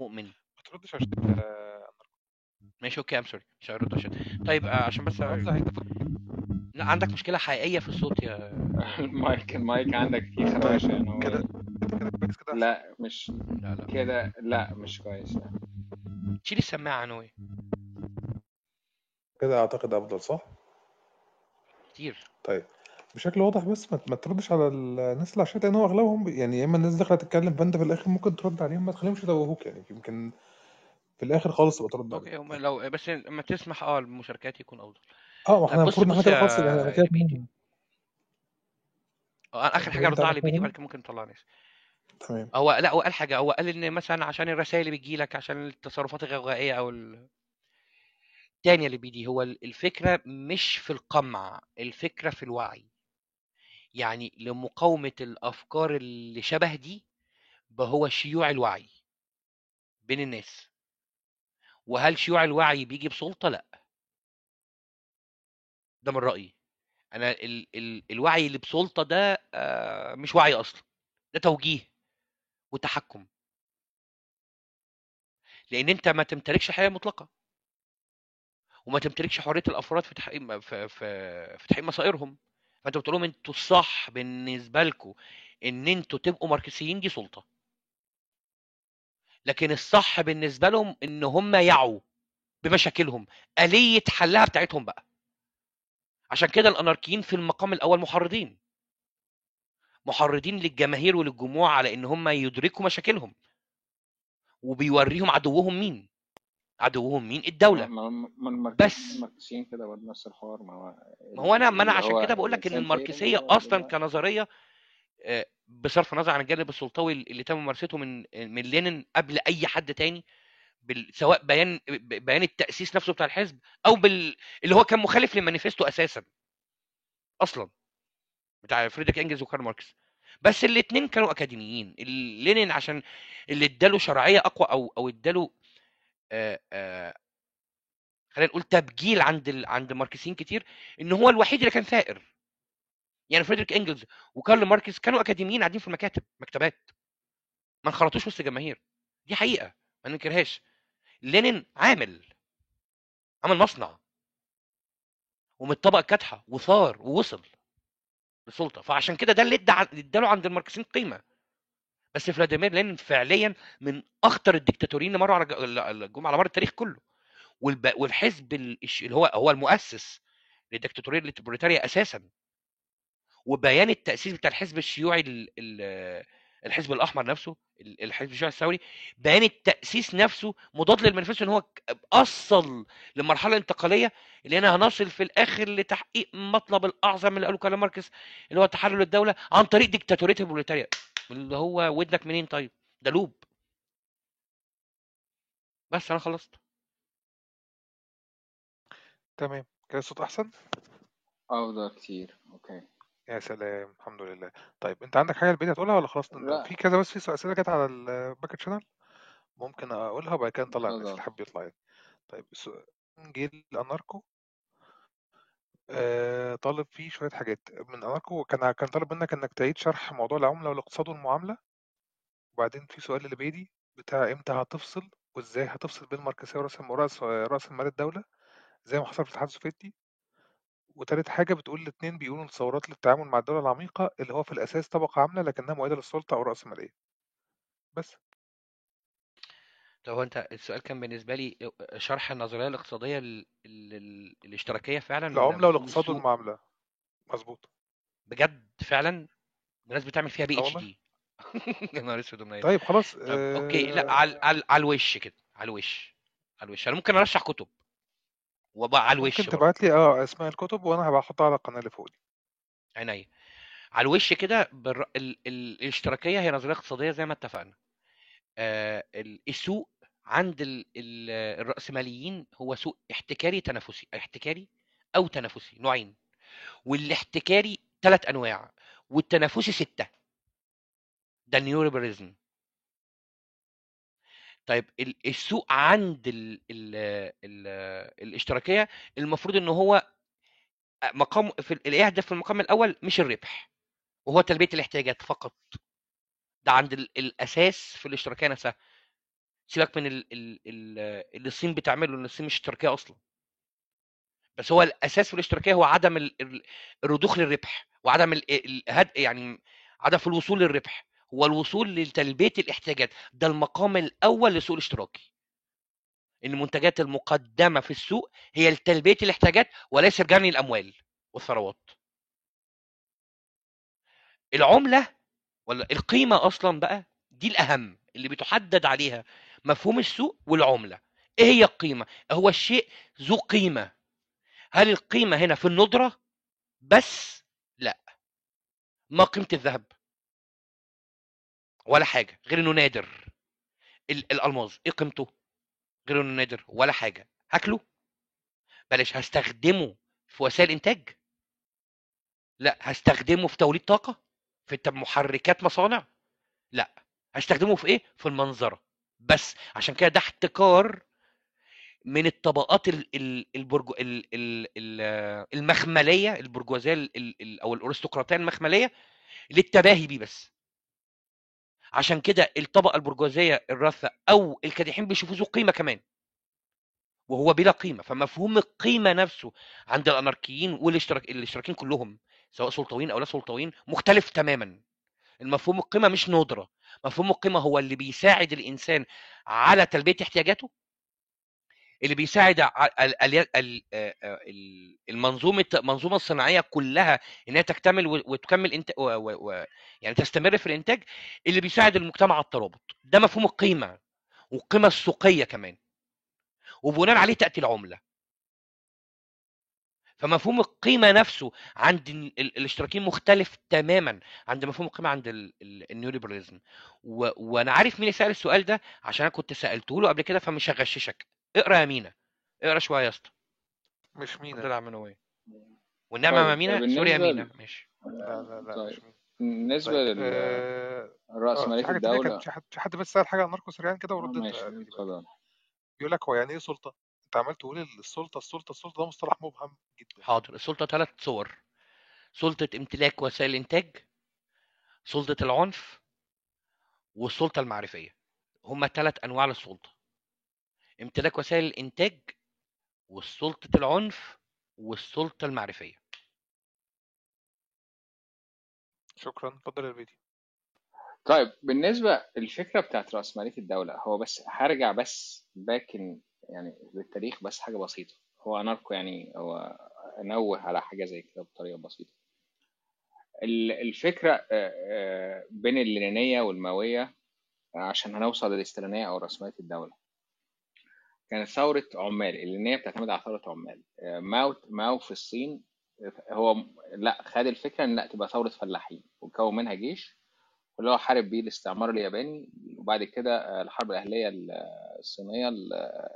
مؤمن. ما تردش عشان ماشي okay I'm sorry مش هرد عشان. طيب آه، عشان بس لا عندك مشكلة حقيقية في الصوت يا ال mic ال mic عندك فيه خربشه طيب يعني كده هو كده كويس كده؟ لا مش لا لا. كده لا مش كويس لا. شيل السماعة نوي كده أعتقد أفضل صح؟ كتير. طيب. بشكل واضح بس ما, ما تردش على الناس اللي على الشات لأن هو أغلبهم بي- يعني يا إما الناس داخلة تتكلم فأنت في الآخر ممكن ترد عليهم ما تخليهمش يتوهوك يعني يمكن في الآخر خالص تبقى ترد okay عليهم. هم لو بس لما تسمح آه المشاركات يكون أفضل. آه ما طيب إحنا بص المفروض بص كده خلاص يعني أنا يا كده اللي بيدي اتنين آه آخر حاجة أنت ردها على على وبعد كده ممكن نطلع ناس. تمام. هو لا هو قال حاجة هو قال إن مثلا عشان الرسائل اللي بتجيلك عشان التصرفات الغوغائيه أو ال- التانية اللي بيدي هو ال- الفكرة مش في القمع الفكرة في الوعي. يعني لمقاومة الأفكار اللي شبه دي هو شيوع الوعي بين الناس. وهل شيوع الوعي بيجي بسلطة؟ لأ. ده من رأيي. أنا ال ال الوعي اللي بسلطة ده آه، مش وعي أصلا. ده توجيه وتحكم. لأن أنت ما تمتلكش حياة مطلقة. وما تمتلكش حرية الأفراد في تحقيق في في, في تحقيق مصائرهم. فانت بتقول لهم أنتوا الصح بالنسبة لكم إن أنتوا تبقوا ماركسيين دي سلطة. لكن الصح بالنسبة لهم إن هم يعوا بمشاكلهم آلية حلها بتاعتهم بقى. عشان كده الأناركيين في المقام الأول محرضين. محرضين للجماهير وللجموع على إن هم يدركوا مشاكلهم. وبيوريهم عدوهم مين؟ عدوهم مين؟ الدولة. ما بس. الماركسيين كده برضه نفس الحوار. ما هو ما هو أنا ما أنا عشان كده بقول لك إن الماركسية أصلا كنظرية آه، بصرف النظر عن الجانب السلطوي اللي تم ممارسته من من لينين قبل أي حد تاني. سواء بيان بيان التأسيس نفسه بتاع الحزب أو بال... اللي هو كان مخالف للمانيفستو أساسا. أصلا. بتاع فريدريك إنجلز وكارل ماركس. بس الاثنين كانوا أكاديميين. لينين عشان اللي اداله شرعية أقوى أو أو اداله خلينا نقول تبجيل عند ال... عند الماركسيين كتير إن هو الوحيد اللي كان ثائر. يعني فريدريك إنجلز وكارل ماركس كانوا أكاديميين قاعدين في المكاتب مكتبات. ما انخرطوش وسط جماهير. دي حقيقة ما ننكرهاش. لينين عامل عمل مصنع. ومن الطبقه الكادحه وثار ووصل للسلطة. فعشان كده ده اللي اداله عند الماركسيين قيمة. بس فلاديمير لينين فعليا من أخطر الدكتاتوريين اللي مروا على ج- ال- جم على مر التاريخ كله. والب... والحزب اللي هو هو المؤسس للدكتاتوريه البروليتاريا أساسا. وبيان التأسيس بتاع الحزب الشيوعي ال... ال... الحزب الأحمر نفسه ال- الحزب الشيوعي الثوري بيان التأسيس نفسه مضاد للمانيفستو إن هو أصل لمرحلة انتقالية اللي هنا هنصل في الآخر لتحقيق مطلب الأعظم اللي قاله كارل ماركس اللي هو تحلل الدولة عن طريق ديكتاتورية البروليتاريا اللي هو ودنك منين طيب؟ ده loop. بس أنا خلصت. تمام. كده الصوت أحسن؟ افضل كتير. okay. يا سلام. الحمد لله. طيب أنت عندك حاجة البدايه تقولها ولا خلاص لا. في كذا بس في أسئلة جت على ال back channel ممكن أقولها وبعد كده نطلع الناس. اللي حابب يطلع يعني. طيب السؤال جه آه طالب فيه شوية حاجات. من اناركو كان كان طالب منك إنك تعيد شرح موضوع العملة والاقتصاد والمعاملة؟ وبعدين في سؤال اللي بتاع إمتى هتفصل وإزاي هتفصل بين الماركسيه ورأس رأس رأس المال الدولة؟ زي ما حصل في الاتحاد السوفيتي؟ وتالت حاجة بتقول الاتنين بيقولوا الثورات للتعامل مع الدولة العميقة اللي هو في الأساس طبقة عاملة لكنها مؤيدة للسلطة أو رأسمالية بس. طب هو انت السؤال كان بالنسبة لي شرح النظرية الاقتصادية ال... ال... ال... الاشتراكيه فعلا مفهوم والاقتصاد السوق؟ والمعاملة. مظبوط. بجد فعلا؟ الناس بتعمل فيها PhD يا نهار أسود طيب خلاص طب okay لا على آه، على على الوش كده على الوش على الوش. أنا ممكن أرشح كتب. وبقى على الوش ممكن تبعت لي آه أسماء الكتب وأنا هبقى أحطها على القناة اللي فوق دي. عينيا. على الوش كده بالر... ال... ال... الاشتراكية هي نظرية اقتصادية زي ما اتفقنا. آه السوق عند ال... ال... الرأسماليين هو سوق احتكاري تنافسي احتكاري أو تنافسي نوعين. والاحتكاري ثلاث أنواع والتنافسي ستة. ده النيوريبريزم طيب ال- السوق عند ال ال ال الاشتراكية المفروض إن هو مقام في ال- اليهدف في المقام الأول مش الربح وهو تلبية الاحتياجات فقط. ده عند ال الأساس في الاشتراكية نفسها. سيبك من ال ال ال اللي الصين بتعمله إن الصين مش اشتراكية أصلا. بس هو الأساس في الاشتراكية هو عدم ال- ال- الرضوخ للربح وعدم ال ال- هد يعني عدم الوصول للربح. هو الوصول لتلبية الاحتياجات. ده المقام الأول للسوق الاشتراكي. إن المنتجات المقدمة في السوق هي لتلبية الاحتياجات وليس جني الاموال والثروات. العملة ولا القيمة أصلا بقى دي الأهم اللي بتحدد عليها مفهوم السوق والعملة. إيه هي القيمة؟ هو الشيء ذو قيمة. هل القيمة هنا في الندرة؟ بس لا. ما قيمة الذهب؟ ولا حاجة غير إنه نادر. ال- الألماظ إيه قيمته؟ غير إنه نادر ولا حاجة. هاكله؟ بلاش. هستخدمه في وسائل إنتاج؟ لا. هستخدمه في توليد طاقة؟ في محركات مصانع؟ لا. هستخدمه في إيه؟ في المنظرة. بس عشان كده ده احتكار من الطبقات ال ال البرج... ال ال ال المخملية البرجوازية ال ال ال أو الأرستقراطية المخملية للتباهي بيه بس. عشان كده الطبقة البرجوازية الراثه أو الكادحين بيشوفوه ذو قيمة كمان. وهو بلا قيمة. فمفهوم القيمة نفسه عند الأناركيين والاشتراك الاشتراكيين كلهم سواء سلطويين أو لا سلطويين مختلف تماما. المفهوم القيمه مش ندرة. مفهوم القيمه هو اللي بيساعد الإنسان على تلبية احتياجاته اللي بيساعد المنظومة المنظومة الصناعية كلها إنها تكتمل وتكمل انت. و... و... يعني تستمر في الإنتاج اللي بيساعد المجتمع على الترابط. ده مفهوم القيمة والقيمة السوقية كمان. وبناء عليه تأتي العملة. فمفهوم القيمة نفسه عند ال- ال- الاشتراكيين مختلف تماما عند مفهوم القيمة عند ال- ال- ال neoliberalism. و... وأنا عارف مين اللي سأل السؤال ده عشان أنا كنت سألته له قبل كده فمش هغششك. اقرأ يا مينا. اقرأ شوية يا اسطى. مش مينا. لله على المنويه والنعمة طيب ما مينا. sorry يا مينا. ماشي. لا لا لا طيب مش مينا. بالنسبة طيب لل آه رأس آه، في كان الدولة. في حد بس سأل حاجة عن سريعا كده آه، ورد انت ماشي يا ميدي بعد اتفضل. بيقول لك هو يعني إيه سلطة؟ انت عمال تقول السلطة السلطة السلطة ده مصطلح مبهم جدا. حاضر. السلطة ثلاث صور. سلطة امتلاك وسائل الانتاج سلطة العنف والسلطة المعرفية. هما ثلاث أنواع للسلطة. امتلاك وسائل الانتاج والسلطة العنف والسلطة المعرفية. شكرا. اتفضل يا ميدي طيب بالنسبة الفكرة بتاعت رأسمالية الدولة هو بس هرجع بس باكن يعني للتاريخ بس حاجة بسيطة. هو أناركو يعني هو أنوه على حاجة زي كده بطريقة بسيطة. ال- الفكرة آه، آه، بين اللينية والماوية عشان هنوصل للاستلانية أو رأسمالية الدولة. كانت ثورة عمال. اللينية بتعتمد على ثورة عمال. آه، ماو ماو في الصين هو لا خد الفكرة إن لا تبقى ثورة فلاحين وكون منها جيش واللي هو حارب بيه الاستعمار الياباني وبعد كده آه، الحرب الأهلية ال- الصينية اللي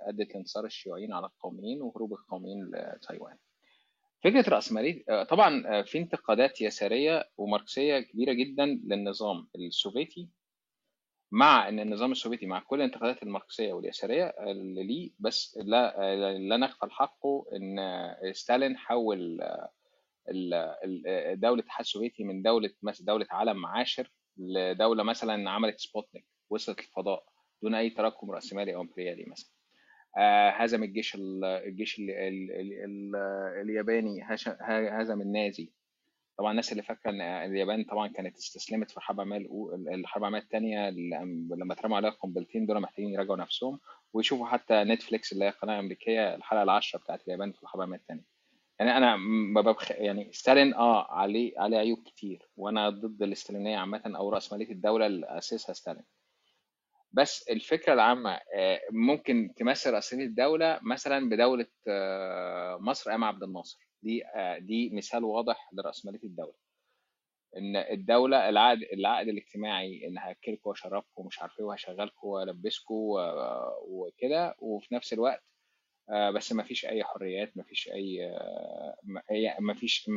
أدت لانتصار الشيوعيين على القوميين وهروب القوميين لتايوان. فكرة رأسمالية آه، طبعا آه، في انتقادات يسارية وماركسية كبيرة جدا للنظام السوفيتي مع إن النظام السوفيتي مع كل الانتقادات الماركسية واليسارية اللي ليه بس لا لا نغفل حقه إن ستالين حول دولة الاتحاد السوفيتي من دولة مثلا دولة عالم عاشر لدولة مثلا عملت سبوتنيك وصلت الفضاء دون أي تراكم رأسمالي أو إمبريالي مثلا. آه، هزم الجيش ال- الجيش ال ال ال ال الياباني هزم النازي. طبعا الناس اللي فاكرة إن اليابان طبعا كانت استسلمت في الحرب العالميه الحرب العالمية الثانية لما اترموا عليها قنبلتين دول محتاجين يراجعوا نفسهم. ويشوفوا حتى Netflix اللي هي قناة أمريكية الحلقة العاشرة بتاعت اليابان في الحرب العالمية الثانية يعني أنا ما ببخ... يعني ستالين آه عليه عليه عيوب كتير وأنا ضد الاستالينية عامة أو راسماليه الدولة اللي أسسها ستالين. بس الفكرة العامة آه، ممكن تمثل راسماليه الدولة مثلا بدولة آه، مصر أيام عبد الناصر. دي آه، دي مثال واضح لراسماليه الدولة. إن الدولة العقد العقد الاجتماعي إن هاكلكم واشربكم ومش عارف إيه وهشغلكم والبسكم وكده وفي نفس الوقت بس ما فيش أي حريات ما فيش أي آه، ما فيش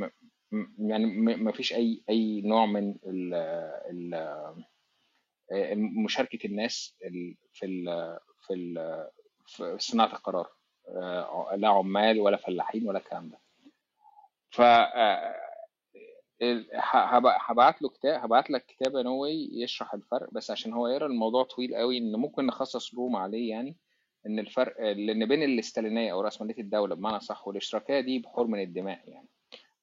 يعني ما فيش أي أي نوع من ال آه، مشاركة الناس ال- في ال في ال في صناعة القرار آه، لا عمال ولا فلاحين ولا الكلام ده. ف آه، هبعت له كتاب هبعت لك كتاب نوي يشرح الفرق بس عشان هو يقرأ الموضوع طويل قوي إن ممكن نخصص روم عليه يعني. إن الفرق لأن بين الاستالينية أو راسماليه الدولة بمعنى صح والاشتراكية دي بحور من الدماء يعني.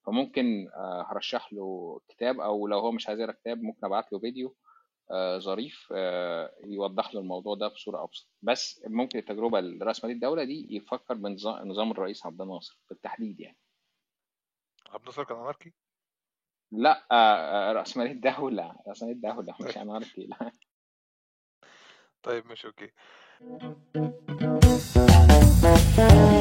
فممكن آه، هرشح له كتاب أو لو هو مش عايز يقرأ كتاب ممكن أبعت له فيديو آه، ظريف آه، يوضح له الموضوع ده بصورة أبسط. بس ممكن التجربة لراسماليه الدولة دي يفكر بنظام نظام الرئيس عبد الناصر بالتحديد يعني. عبد الناصر كان أناركي؟ لا راسماليه الدولة راسماليه الدولة مش طيب. أناركي لا. طيب ماشي أوكي. Thank you.